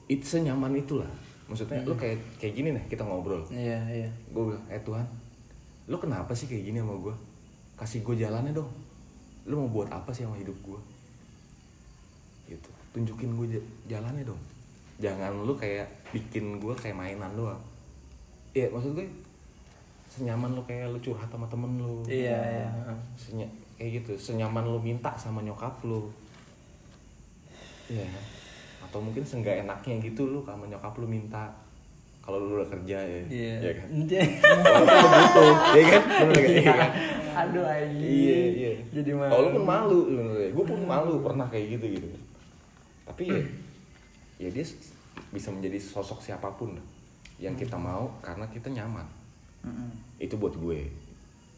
Itu senyaman itulah. Maksudnya lu kayak kayak gini nih kita ngobrol. Iya iya. Gue bilang eh Tuhan lu kenapa sih kayak gini sama gue kasih gue jalannya dong. Lu mau buat apa sih sama hidup gue gitu. Tunjukin gue jalannya dong. Jangan lu kayak bikin gue kayak mainan doang iya maksud gue senyaman lu kayak lu curhat sama temen lu iya iya Senya- kayak gitu senyaman lu minta sama nyokap lu iya kan? atau mungkin seenggak enaknya gitu lu sama nyokap lu minta kalau lu udah kerja ya Iya. ya kan Iya. gitu ya kan Bener nggak? Iya kan? Aduh anjing. iya iya Jadi malu. oh, lu pun malu gue pun malu pernah kayak gitu gitu tapi ya ya dia bisa menjadi sosok siapa pun yang kita mau karena kita nyaman Mm-mm. itu buat gue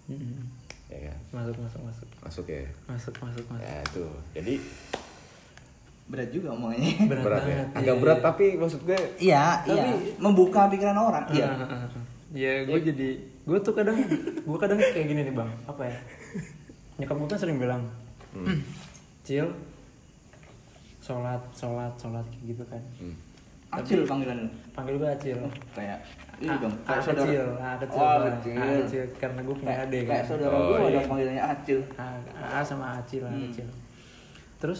Mm-mm. ya kan Masuk masuk masuk. masuk ya Masuk masuk masuk. ya itu jadi berat juga omongannya Berat, berat, ya banget. agak iya, berat iya. tapi maksud gue iya iya membuka pikiran orang iya ah, ah. Ya gue jadi gue tuh kadang gue kadang kayak gini nih bang apa ya nyokap gue kan sering bilang hmm, cil sholat sholat sholat kayak gitu kan hmm. Acil panggilan lu panggil gue acil. Kayak A, ini dong A kayak saudara. Kecil A kecil oh kecil A kecil karena gue punya kayak, adik. kayak saudara Oh, gua iya. ada panggilannya acil. A, A sama acil Hmm. kecil terus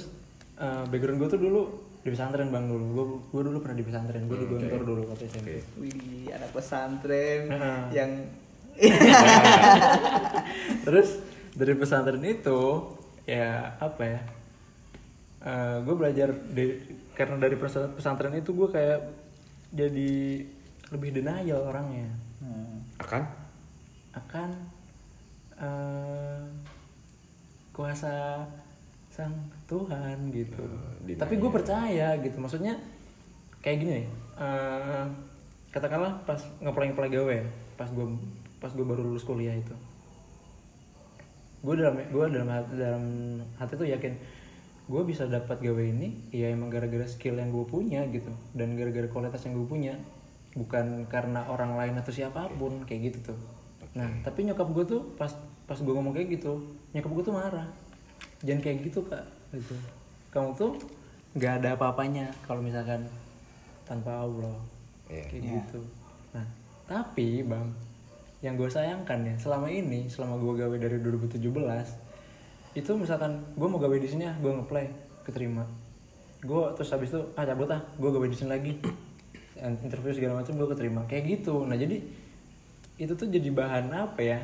eh, background gue tuh dulu di pesantren bang dulu. Gue gue dulu pernah di pesantren. Gue di Hmm, Gontor dulu waktu SMP. Oke. wih anak pesantren Heeh. yang terus dari pesantren itu ya apa ya gue belajar di- karena dari pesa- pesantren itu gue kayak jadi lebih denial orangnya. Hmm. akan? Akan eh, kuasa sang Tuhan gitu. Denial. tapi gue percaya gitu. Maksudnya kayak gini nih eh, katakanlah pas ngeplay ngeplay gawe pas gue pas gue baru lulus kuliah itu. Gue dalam gue dalam hati, dalam hati tuh yakin gue bisa dapat gawe ini ya emang gara-gara skill yang gue punya gitu. Dan gara-gara kualitas yang gue punya. Bukan karena orang lain atau siapa pun kayak gitu tuh. Nah tapi nyokap gue tuh pas pas gue ngomong kayak gitu nyokap gue tuh marah. Jangan kayak gitu kak gitu. Kamu tuh nggak ada apa-apanya kalau misalkan tanpa Allah. Iya. kayak Iya. gitu. Nah tapi bang yang gue sayangkan ya selama ini selama gue gawe dari 2017 itu misalkan gue mau gawe di sini ah gue ngeplay keterima. Gue terus habis itu ah cabut ah gue gawe di sini lagi. Interview segala macam gue keterima. Kayak gitu. Nah jadi itu tuh jadi bahan apa ya?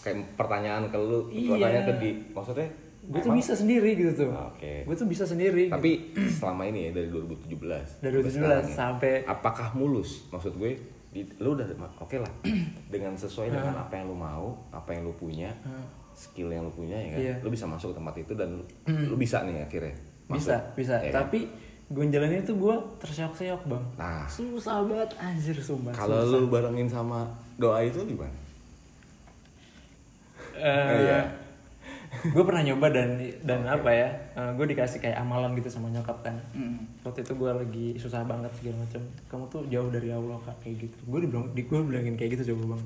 Kayak pertanyaan ke lu Iya. pertanyaan ke di maksudnya gue tuh bisa sendiri gitu tuh. Ah, oke. gue tuh bisa sendiri gitu. tapi selama ini ya dari 2017 Dari 2017 sampai sekarang ya, sampai- apakah mulus? Maksud gue di, lu udah oke lah. Dengan sesuai dengan apa yang lu mau apa yang lu punya skill yang lu punya ya kan? Iya. lu bisa masuk ke tempat itu dan lu, lu bisa nih akhirnya bisa masuk. bisa Ya kan? tapi gue jalanin itu gue terseok-seok bang. Nah. Susah banget anjir sumpah. Kalau lu barengin sama doa itu gimana? Eh, Iya. gue pernah nyoba dan dan apa ya gue dikasih kayak amalan gitu sama nyokap kan. Hmm. waktu itu gue lagi susah banget segala macam. Kamu tuh jauh dari Allah kak kayak gitu. Gue dibilang di gue bilangin kayak gitu coba bang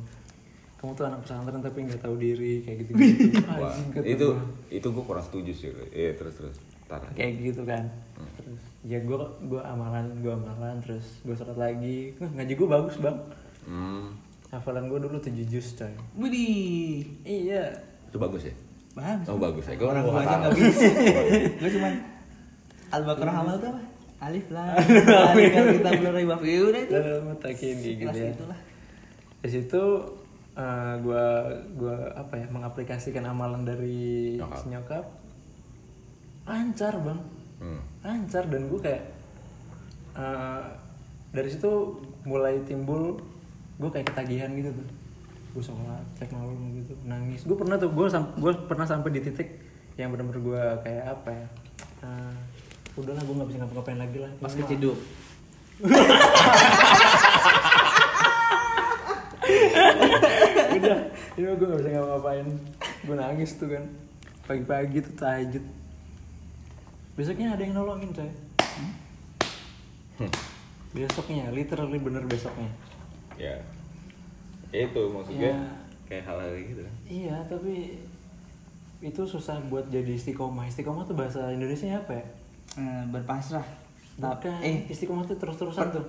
kamu tuh anak pesantren tapi nggak tahu diri kayak gitu gitu Wah, itu itu gue kurang setuju sih iya terus terus. Kayak gitu kan. Terus ya gue gue amalan gue amalan terus gue sholat lagi. Wah, ngaji gue bagus bang. Hmm, hafalan gue dulu tujuh juz coy. Widih, iya. Itu bagus ya? Bagus. oh bagus. Ya gue Orang gua aja nggak bisa. Gue cuman Al-Baqarah hafal tuh apa? Alif lah. Alif kita belum riba. Ya udah itu. mutakin kayak gitu ya. itulah. di situ eh, gua gua apa ya mengaplikasikan amalan dari Nyokap. si nyokap lancar bang. Hmm. lancar dan gue kayak eh, dari situ mulai timbul gue kayak ketagihan gitu tuh gue sholat cek malam gitu nangis. Gue pernah tuh gue gue pernah sampai di titik yang benar-benar gue kayak apa ya eh, udahlah gue nggak bisa ngapa-ngapain lagi lah. Pas Ini udah ini gue gak bisa ngapa-ngapain. Gue nangis tuh kan. Pagi-pagi tuh tahajud besoknya ada yang nolongin coy. Besoknya literally bener besoknya. Ya. Itu maksudnya Ya. kayak hal-hal gitu iya tapi itu susah buat jadi istiqomah. Istiqomah tuh bahasa Indonesia apa ya? Eh, berpasrah. bukan. Eh, istiqomah tuh terus-terusan tuh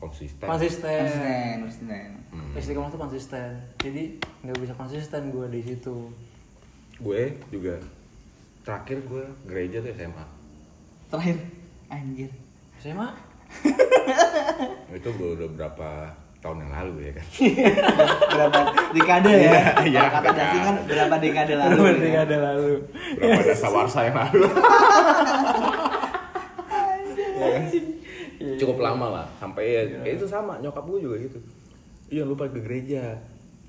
konsisten konsisten konsisten, konsisten. Hmm. istiqomah tuh konsisten jadi nggak bisa konsisten gue di situ gue juga terakhir gue gereja tuh SMA Terakhir, anjir. SMA itu gue udah berapa tahun yang lalu ya kan berapa dekade ya? Iya, Kalau kata dekade. Justin kan berapa dekade lalu? Berarti ya? ada lalu berapa dasa warsa yang lalu kan? Cukup lama lah sampai ya kayak itu sama nyokap gue juga gitu. Iya lupa ke gereja.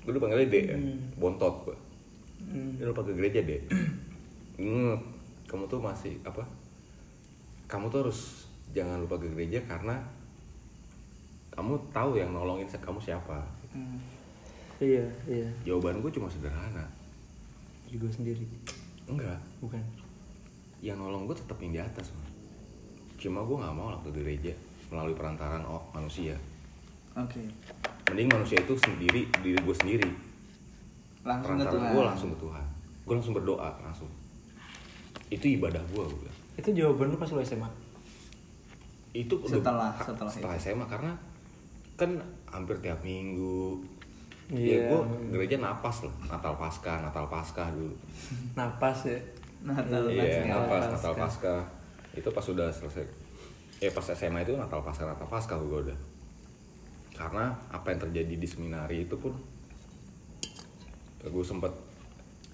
Gue lupa panggilnya dek ya bontot gue Dia lupa ke gereja dek Ingat, kamu tuh masih apa kamu tuh harus jangan lupa ke gereja karena kamu tahu yang nolongin kamu siapa. Iya iya. Jawaban gue cuma sederhana. Juga sendiri? Enggak. Bukan. Yang nolong gue tetap yang di atas man. Cuma gue nggak mau waktu di gereja melalui perantaran oh, manusia Oke. mending manusia itu sendiri diri gue sendiri Langsung ke perantaran Tuhan. gue langsung ke Tuhan gue langsung berdoa langsung itu ibadah gue gue bilang. itu jawaban lu pas lu SMA itu udah- Setelah- setelah setelah SMA karena kan hampir tiap minggu Iya. ya gue gereja napas lah Natal Paskah Natal Paskah dulu napas ya Natal iya Paskah. napas Paskah. Natal Paskah itu pas sudah selesai. Eh pas SMA itu Natal Paskah Natal Paskah gue udah. Karena apa yang terjadi di seminari itu pun gue sempet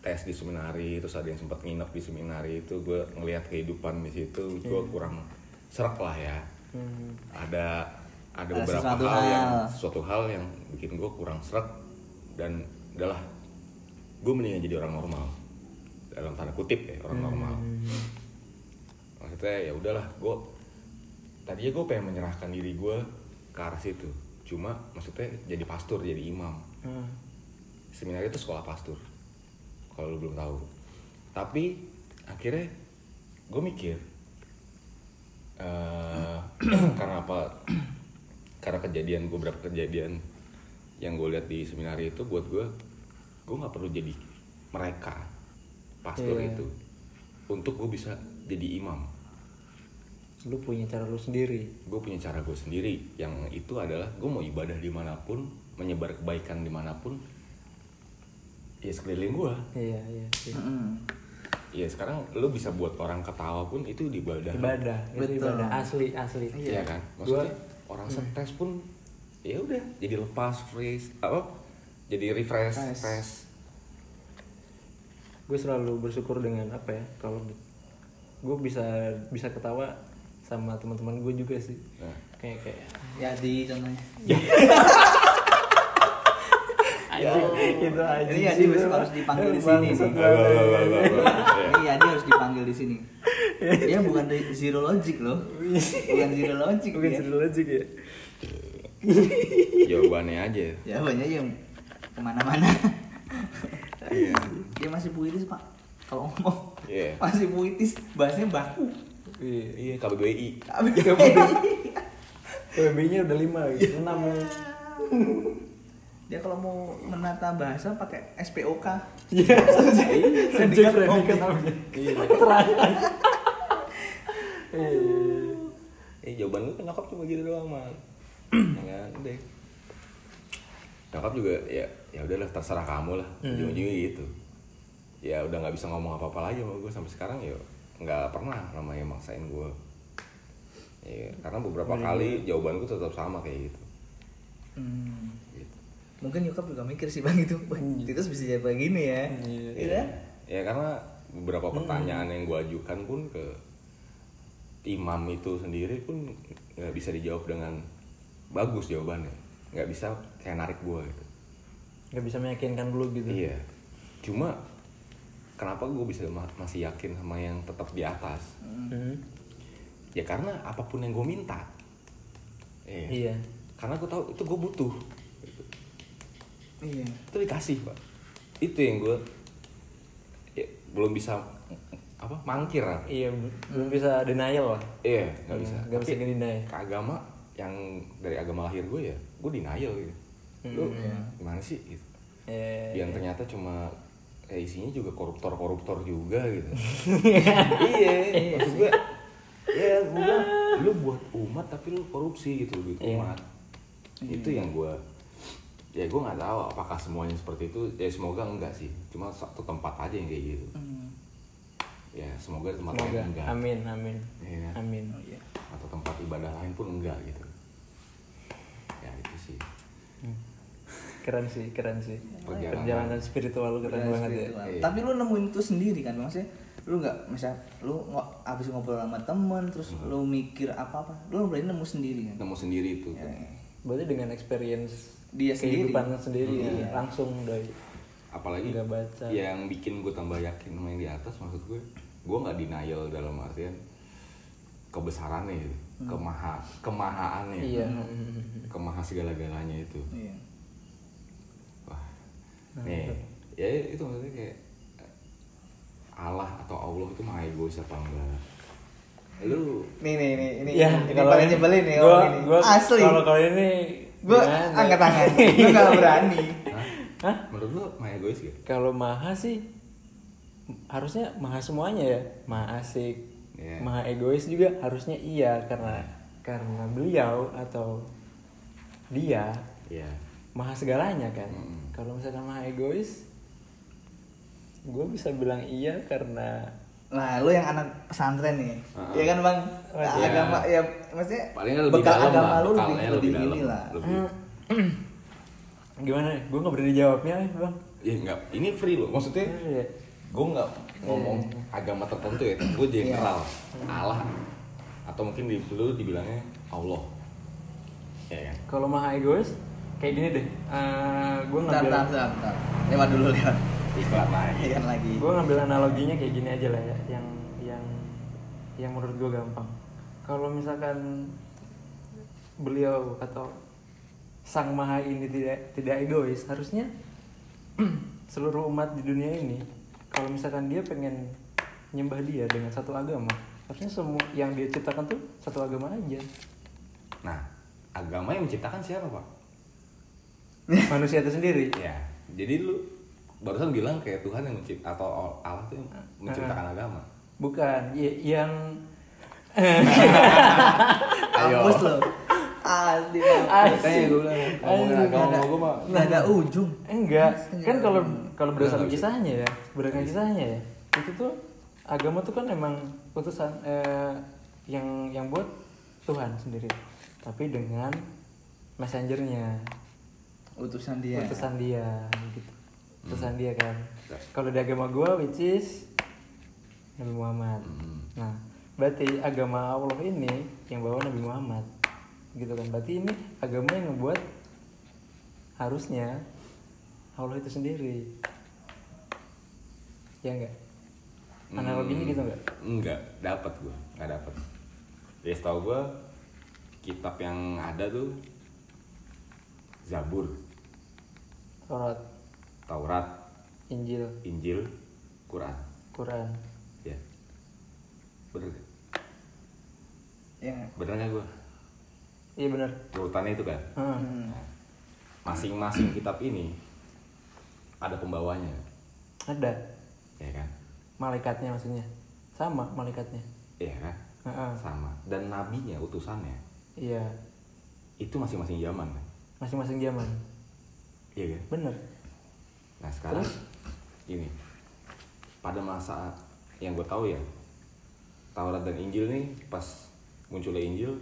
tes di seminari terus ada yang sempat nginep di seminari itu gue ngelihat kehidupan di situ gue kurang serak lah ya. Hmm. ada ada beberapa sesuatu hal, yang hal. sesuatu hal yang bikin gue kurang serak dan udahlah gue mendingan jadi orang normal. Dalam tanda kutip ya orang normal maksudnya ya udahlah gue tadinya gue pengen menyerahkan diri gue ke arah situ cuma maksudnya jadi pastor jadi imam Hmm. seminar itu sekolah pastor kalau lu belum tahu tapi akhirnya gue mikir eh, karena apa karena kejadian gue berapa kejadian yang gue lihat di seminar itu buat gue gue nggak perlu jadi mereka pastor Iya. itu untuk gue bisa jadi imam. Lu punya cara lu sendiri. Gue punya cara gue sendiri. Yang itu adalah gue mau ibadah di mana pun menyebar kebaikan di mana pun ya sekeliling gue iya iya, iya. Mm-mm. ya sekarang lu bisa buat orang ketawa pun itu di ibadah. Ibadah itu Betul. ibadah asli asli. Iya kan? Maksudnya orang stres pun ya udah jadi lepas freeze apa? Jadi refresh Fresh. Gue selalu bersyukur dengan apa ya kalau gue bisa bisa ketawa sama teman-teman gue juga sih nah kayak kayak Ya di contohnya. itu aja Ini ya dia besok harus dipanggil di sini nih. Iya. Iya dia harus dipanggil di sini. Dia bukan dari zero logic loh. Bukan zero logic Bukan cerita logik ya jawabannya aja Jawabannya yang ke mana-mana. Iya. Dia masih puitis pak. Kalau ngomong Iya. masih puitis, bahasanya baku. iya. Iya KBBI PB nya udah lima gitu. Enam ya. Dia kalau mau menata bahasa pakai SPOK. iya. Sindikat Predikat Objek. namanya iya. Eh jawaban lu ke nyokap cuma gitu doang man ya udah nyokap juga ya ya udahlah terserah kamu lah ujung-ujungnya gitu ya udah nggak bisa ngomong apa-apa lagi sama gue sampai sekarang ya nggak pernah namanya maksain gue ya, karena beberapa kali jawaban gue tetap sama kayak gitu, Hmm. gitu. Mungkin nyokap juga mikir sih bang itu. Wah, Titus bisa jadi begini ya. Iya. Iya. kan? ya karena beberapa pertanyaan yang gue ajukan pun ke imam itu sendiri pun nggak bisa dijawab dengan bagus jawabannya nggak bisa kayak narik gue gitu nggak bisa meyakinkan dulu gitu Iya. Cuma kenapa gue bisa ma- masih yakin sama yang tetap di atas? Hmm. Ya karena apa pun yang gue minta. Iya. iya Karena gue tahu itu gue butuh. Iya. Itu dikasih pak. Itu yang gue ya, belum bisa apa mangkir lah. iya belum bisa denial lah Iya nggak bisa. nggak bisa ngedeny ke agama yang dari agama lahir gue ya gue denial gitu. Lu gimana sih? Gitu. Iya, yang ternyata cuma eh, isinya juga koruptor-koruptor juga gitu. iya, maksud gue ya gue bilang lu buat umat tapi lu korupsi gitu duit Iya. umat. Itu yang gue ya gue nggak tahu apakah semuanya seperti itu ya semoga enggak sih cuma satu tempat aja yang kayak gitu Hmm. ya semoga tempat semoga lain enggak amin amin Iya kan? amin Oh iya. atau tempat ibadah lain pun enggak gitu ya itu sih keren sih keren sih Perjalanan. perjalanan spiritual lu keren banget ya spiritual. Iya. Tapi lu nemuin itu sendiri kan maksudnya lu nggak misal lu nggak abis ngobrol sama temen terus Hmm. lu mikir apa apa lu berarti nemu sendiri kan nemu sendiri itu Ya, ya. berarti dengan experience Dia sendiri. kehidupan sendiri ya, Iya. langsung dari apalagi Nggak baca. yang bikin gue tambah yakin sama yang di atas maksud gue gue nggak denial dalam artian kebesarannya gitu kemaha kemahaannya iya kemaha segala-galanya itu Iya. Wah nih ya itu maksudnya kayak Allah atau Allah itu maha egois apa enggak lu nih nih nih ini ya ini paling nyebelin nih gua, ini gua, asli kalau kalau ini gua gimana? angkat tangan gua gak berani Hah? Hah? menurut lu maha egois gak? kalau maha sih harusnya maha semuanya ya maha asik Iya. maha egois juga harusnya iya karena karena beliau atau dia Iya maha segalanya kan. Mm. kalau misalkan maha egois gue bisa bilang iya karena Nah, lu yang anak pesantren nih, Ah. ya kan bang? Oh, Nah, iya. agama ya maksudnya paling lebih bekal dalam agama lah lu lebih bekalnya lebih, dalam ini lah. lebih. Gimana? Ya gue nggak berani jawabnya eh, bang. Ya enggak ini free loh. Maksudnya Iya. gue nggak ngomong agama tertentu ya gue general. Allah. Atau mungkin di lu dibilangnya Allah. Ya kan? Kalau maha egois kayak gini deh Eh gue ngambil bentar, bentar, bentar. Lewat dulu lewat. iklan lagi kan lagi. gue ngambil analoginya kayak gini aja lah ya yang yang yang menurut gue gampang kalau misalkan beliau atau sang maha ini tidak tidak egois harusnya seluruh umat di dunia ini kalau misalkan dia pengen nyembah dia dengan satu agama harusnya semua yang dia ciptakan tuh satu agama aja nah agama yang menciptakan siapa pak manusia itu sendiri. Ya jadi lu barusan bilang kayak Tuhan yang mencipta atau Allah tuh yang menciptakan agama. Bukan y- yang Kampus lo. Asli. Makanya gue bilang ngomongin agama Nggak ada- gue mah nggak ada ujung. enggak. Kan kalau kalau berdasarkan kisahnya ya berdasarkan kisahnya ya itu tuh agama tuh kan emang utusan eh, yang yang buat Tuhan sendiri tapi dengan messengernya Utusan dia. utusan dia gitu. Utusan dia kan. Kalau di agama gua which is Nabi Muhammad. Hmm. nah berarti agama Allah ini yang bawa Nabi Muhammad gitu kan. Berarti ini agama yang ngebuat harusnya Allah itu sendiri. Ya enggak analoginya gitu enggak Enggak, dapat gue, nggak dapat. Ya setahu gue kitab yang ada tuh Zabur, Taurat Taurat, Injil Injil, Quran. Quran Ya, bener gak? Ya. Bener gak gue? iya benar Urutannya itu kan. Hmm. Nah, Masing-masing kitab ini ada pembawanya, ada ya kan? malaikatnya maksudnya sama malaikatnya Iya kan? Heeh. Sama. Dan nabinya, utusannya iya itu masing-masing zaman kan? masing-masing zaman Iya kan? bener. Nah sekarang ini pada masa yang gue tahu ya Taurat dan Injil nih pas munculnya Injil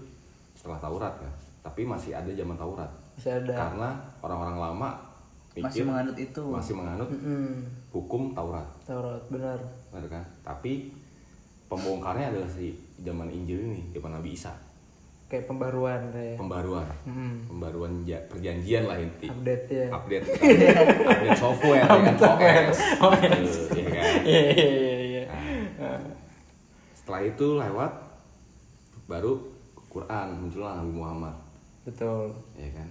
setelah Taurat kan, tapi masih ada zaman Taurat. Masih ada. Karena orang-orang lama Masih mikir menganut itu. masih menganut Mm-mm. hukum Taurat, Taurat benar benar kan? Tapi pembongkarnya adalah si zaman Injil ini, zaman Nabi Isa, kayak pembaruan kayak. Pembaruan, Mm. pembaruan ja- perjanjian lah inti. update ya. Update. Update software ya kan OS, Eh, iya kan? iya. Iya iya iya Nah, setelah itu lewat baru Quran muncullah Nabi Muhammad. Betul. Ya kan?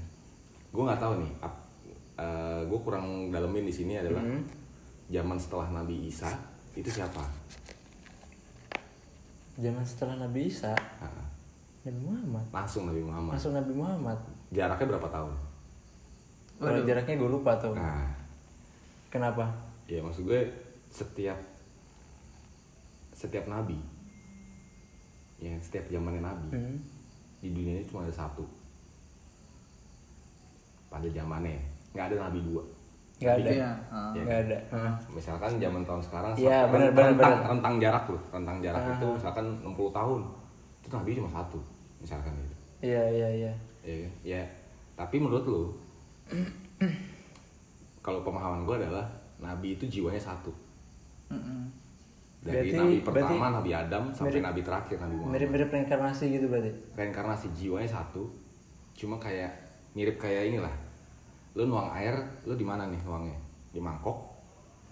Gue nggak tahu nih gue kurang dalemin di sini adalah Hmm. zaman setelah Nabi Isa itu siapa? Zaman setelah Nabi Isa? Nah, Nabi Muhammad. Langsung Nabi Muhammad. Masuk Nabi Muhammad. Jaraknya berapa tahun? Kalau jaraknya gue lupa tuh. Nah. Kenapa? Ya maksud gue setiap setiap nabi ya setiap zamannya nabi Hmm. di dunia ini cuma ada satu. Pada zamannya nggak ada nabi dua. Nggak ada. Iya. ah. Ya nggak ada. Ah. misalkan zaman tahun sekarang Iya, satu- benar, benar, rentang, benar. rentang jarak tuh rentang jarak Ah. itu misalkan 60 tahun itu nabi cuma satu misalkan gitu. Iya iya iya. Ya, kan? ya tapi menurut lu kalau pemahaman gue adalah nabi itu jiwanya satu. Mm-mm. dari Berarti- nabi berarti pertama nabi Adam sampai mirip- nabi terakhir nabi Muhammad. mirip-mirip reinkarnasi gitu berarti? Reinkarnasi jiwanya satu cuma kayak mirip kayak inilah. Lu nuang air lu di mana nih nuangnya di mangkok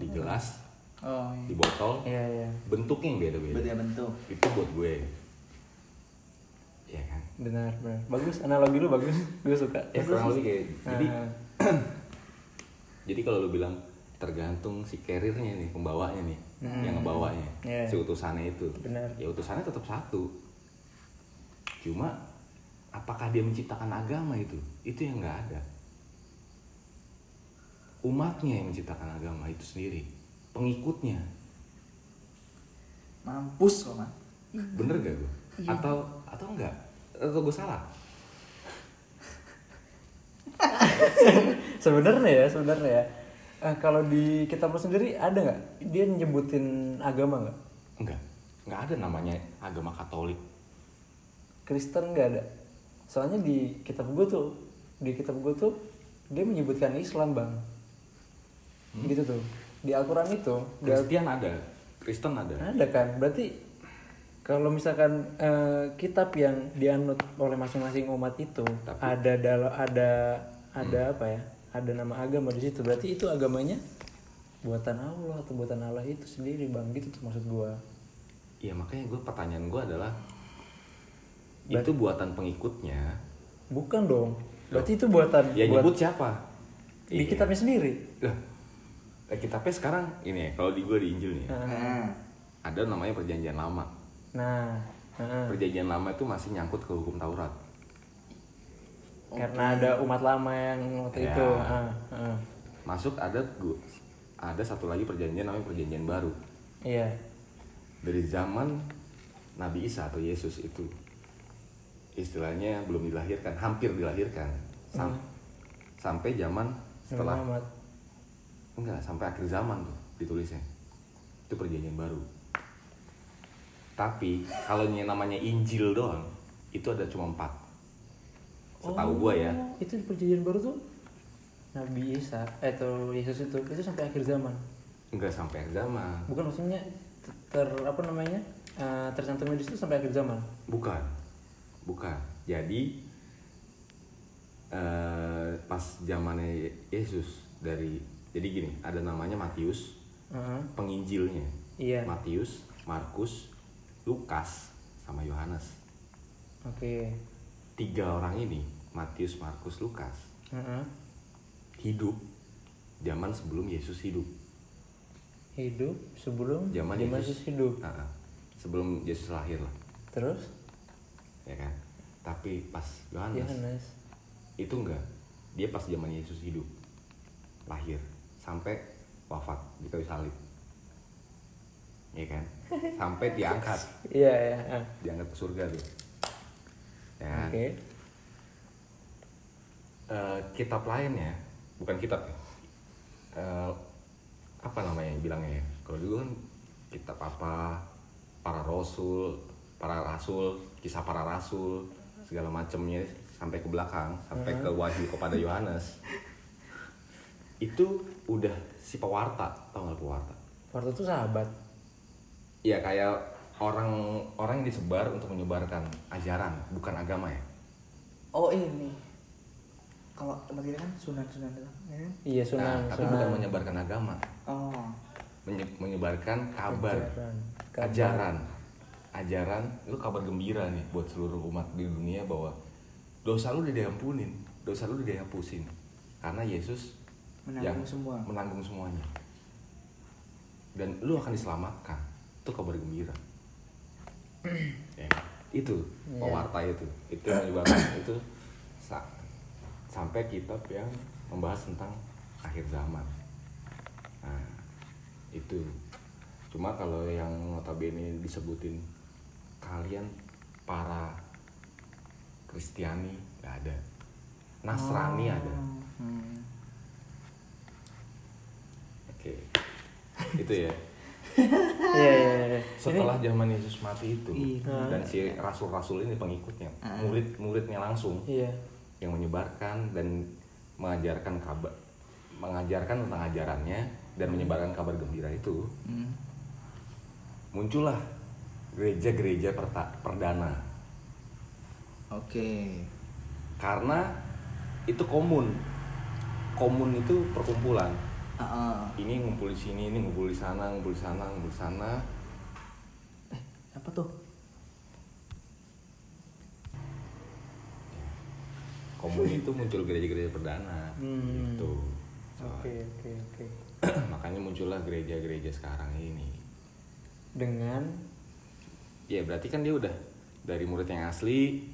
di gelas oh di iya. botol. Iya iya. Bentuknya yang beda-beda. Beda bentuk. Itu buat gue ya kan? Benar benar. Bagus analogi lu bagus. Gue suka. Ya kurang lebih kayak jadi Ah, jadi kalau lu bilang tergantung si carriernya nih pembawanya nih yang ngebawanya Iya. si utusannya itu. Benar. ya utusannya tetap satu. Cuma apakah dia menciptakan agama itu? Itu yang nggak ada. Umatnya yang menciptakan agama itu sendiri. Pengikutnya. Mampus kok man bener gak gue atau atau enggak? Atau gue salah? Sebenarnya ya sebenarnya ya. Eh, kalau di kitab lu sendiri ada nggak? Dia nyebutin agama nggak? Enggak. Nggak ada namanya agama Katolik. Kristen nggak ada. Soalnya di kitab gue tuh di kitab gue tuh dia menyebutkan Islam bang. Gitu tuh. Di Al-Quran itu Kristen ada Kristen ada. Ada kan? Berarti kalau misalkan eh, kitab yang dianut oleh masing-masing umat itu Tapi- ada dalam ada ada apa ya? Ada nama agama di situ. Berarti itu agamanya buatan Allah atau buatan Allah itu sendiri bang? Gitu tuh maksud gua. Iya makanya gue pertanyaan gue adalah itu buatan pengikutnya. Bukan dong. Berarti itu buatan ya buat nyebut siapa? di kitabnya sendiri? Lah eh, kitabnya sekarang ini ya kalau di gue di Injil nih ya, nah ada namanya perjanjian lama nah heeh. perjanjian lama itu masih nyangkut ke hukum Taurat. Karena ada umat lama yang waktu Ya. itu ah, ah. masuk ada ada satu lagi perjanjian namanya perjanjian baru. Iya. Dari zaman Nabi Isa atau Yesus itu istilahnya belum dilahirkan hampir dilahirkan. Sam- sampai zaman setelah Muhammad. Enggak sampai akhir zaman tuh ditulisnya. Itu perjanjian baru tapi kalau yang namanya Injil doang itu ada cuma empat. Setahu gua ya. Oh, itu di perjanjian baru tuh? Nabi Isa eh, atau Yesus itu itu sampai akhir zaman? Enggak sampai akhir zaman. Bukan maksudnya ter apa namanya? Eh, tercantumnya di situ sampai akhir zaman? Bukan. Bukan. Jadi eh, pas zamannya Yesus dari jadi gini ada namanya Matius Heeh. penginjilnya. Iya. Matius Markus Lukas sama Yohanes. Oke. Tiga orang ini Matius Markus Lukas Heeh. hidup zaman sebelum Yesus hidup. Hidup sebelum zaman zaman Yesus Yesus. hidup. Ah, ah. sebelum Yesus lahir lah. Terus? Ya kan? Tapi pas Yohanes. Yohanes. Itu enggak. Dia pas zaman Yesus hidup. Lahir. Sampai wafat di kayu salib ya kan? Sampai diangkat. Iya ah. diangkat ke surga tuh. Ya. Kan? oke. Eh, kitab lainnya bukan kitab ya? Eh, apa namanya bilangnya ya? Kalau dulu kan kitab apa? Para rasul para rasul kisah para rasul segala macamnya sampai ke belakang sampai ke wahyu kepada Yohanes. Itu udah si pewarta tau nggak pewarta? Waktu itu sahabat ya kayak orang orang yang disebar untuk menyebarkan ajaran bukan agama ya oh ini kalau tempat kita kan sunan sunan doang ya kan? iya sunan nah, tapi sunan. bukan menyebarkan agama oh menye- menyebarkan kabar Ajaran. Kabar. ajaran ajaran lu kabar gembira nih buat seluruh umat di dunia bahwa dosa lu udah diampunin dosa lu udah dihapusin karena Yesus Menanggung yang semua. menanggung semuanya dan lu akan diselamatkan itu kabar gembira. Ya, itu Iya. pewarta itu. Itu yang menyebarkan itu sa- sampai kitab yang membahas tentang akhir zaman. Nah itu. Cuma kalau yang notabene disebutin kalian para Kristiani nggak ada. Nasrani ada. hmm. oke. Itu ya iya iya iya. Setelah zaman Yesus mati itu Iya. dan si rasul-rasul ini pengikutnya murid-muridnya langsung iya. yang menyebarkan dan mengajarkan kabar mengajarkan tentang ajarannya dan menyebarkan kabar gembira itu Hmm. muncullah gereja-gereja perdana. Oke. karena itu komun. Komun itu perkumpulan Heeh. ini ngumpul di sini ini ngumpul di sana ngumpul di sana ngumpul di sana Apa tuh? komun itu muncul gereja-gereja perdana Hmm. gitu Oke oke oke. makanya muncullah gereja-gereja sekarang ini Dengan ya berarti kan dia udah dari murid yang asli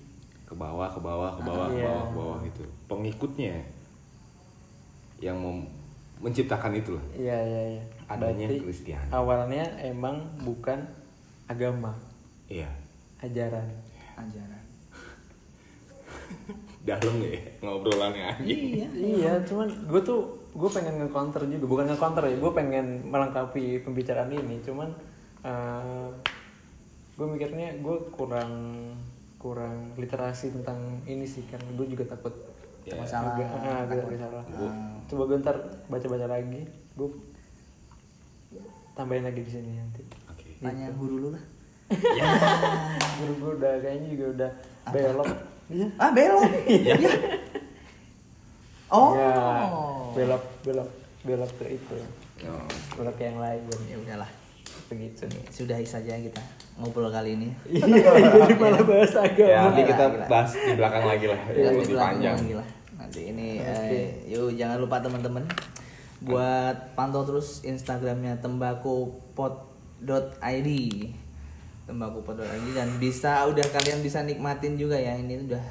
ke bawah ke bawah ke bawah ke Iya. bawah ke bawah gitu pengikutnya yang mem- menciptakan itu lah Iya iya iya. Adanya Berarti Kristiani. Awalnya emang bukan agama, iya ajaran. Ajaran. dalam ya ngobrolannya aja Iya. Iya, cuman gue tuh gue pengen nge-counter juga, bukan nge-counter ya, gue pengen melengkapi pembicaraan ini, cuman gue mikirnya gue kurang kurang literasi tentang ini sih kan gue juga takut Ya, Masalah. agak, ah, agak agak salah. Coba gue ntar baca-baca lagi. Gue tambahin lagi di sini nanti. Oke. Tanya guru lu lah. guru gue udah kayaknya juga udah belok. Iya. Ah, belok. Iya. Oh. Ya, belok belok belok ke itu. Oh, belok ke yang lain. Ya udahlah. begitu Sudahi saja kita ngobrol kali ini. iya jadi malah bahas agama ya nanti kita gila. bahas di belakang lagi lah yang di lebih belakang panjang lagi lah. Nanti ini eh, yuk jangan lupa teman-teman buat pantau terus Instagramnya tembakupot.id tembakupot.id dan bisa udah kalian bisa nikmatin juga ya ini udah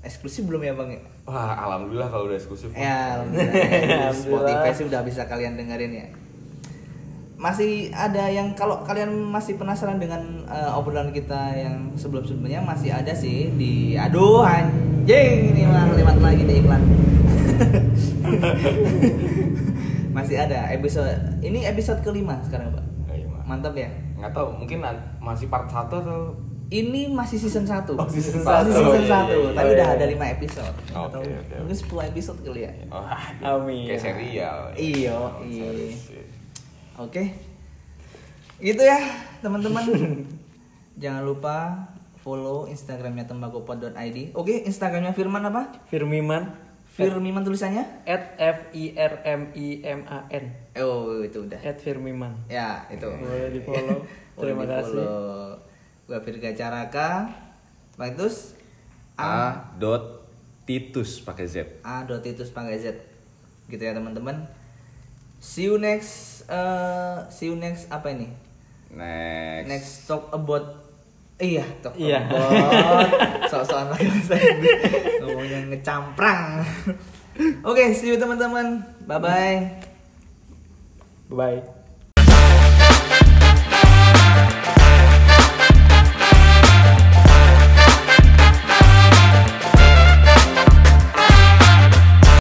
eksklusif belum ya bang ya? wah alhamdulillah kalau udah eksklusif Ya, alhamdulillah. Di Spotify sih udah bisa kalian dengerin ya. Masih ada yang kalau kalian masih penasaran dengan eh, obrolan kita yang sebelum-sebelumnya masih ada sih di aduh anjing ini mah lewat lagi di iklan. masih ada episode ini episode kelima sekarang pak. Iya. Mantap ya. nggak tahu mungkin masih part 1 atau Ini masih season 1 Oh, season Masih satu. season Iya, 1 iya, Tapi iya. udah ada 5 episode Oke, Atau oke, mungkin 10 episode kali ya oh, Amin. kayak serial Iya, Oh, iya. Oke. Gitu ya, teman-teman. Jangan lupa follow Instagramnya tembakupod.id. Oke, Instagramnya Firman apa? Firmiman Firmiman tulisannya? at f i r m i m a n Oh, itu udah. at Firmiman Ya, itu. boleh di follow terima Boleh kasih. Gua Virga Caraka. Bang Tus. A dot Titus pakai Z A. Titus Panggai Z. Gitu ya, teman-teman. See you next eh, see you next apa ini? next Next talk about Iya, talk Iya. about soal-soal lagi ngomongnya ngecamprang. Oke, see you teman-teman. Bye bye. bye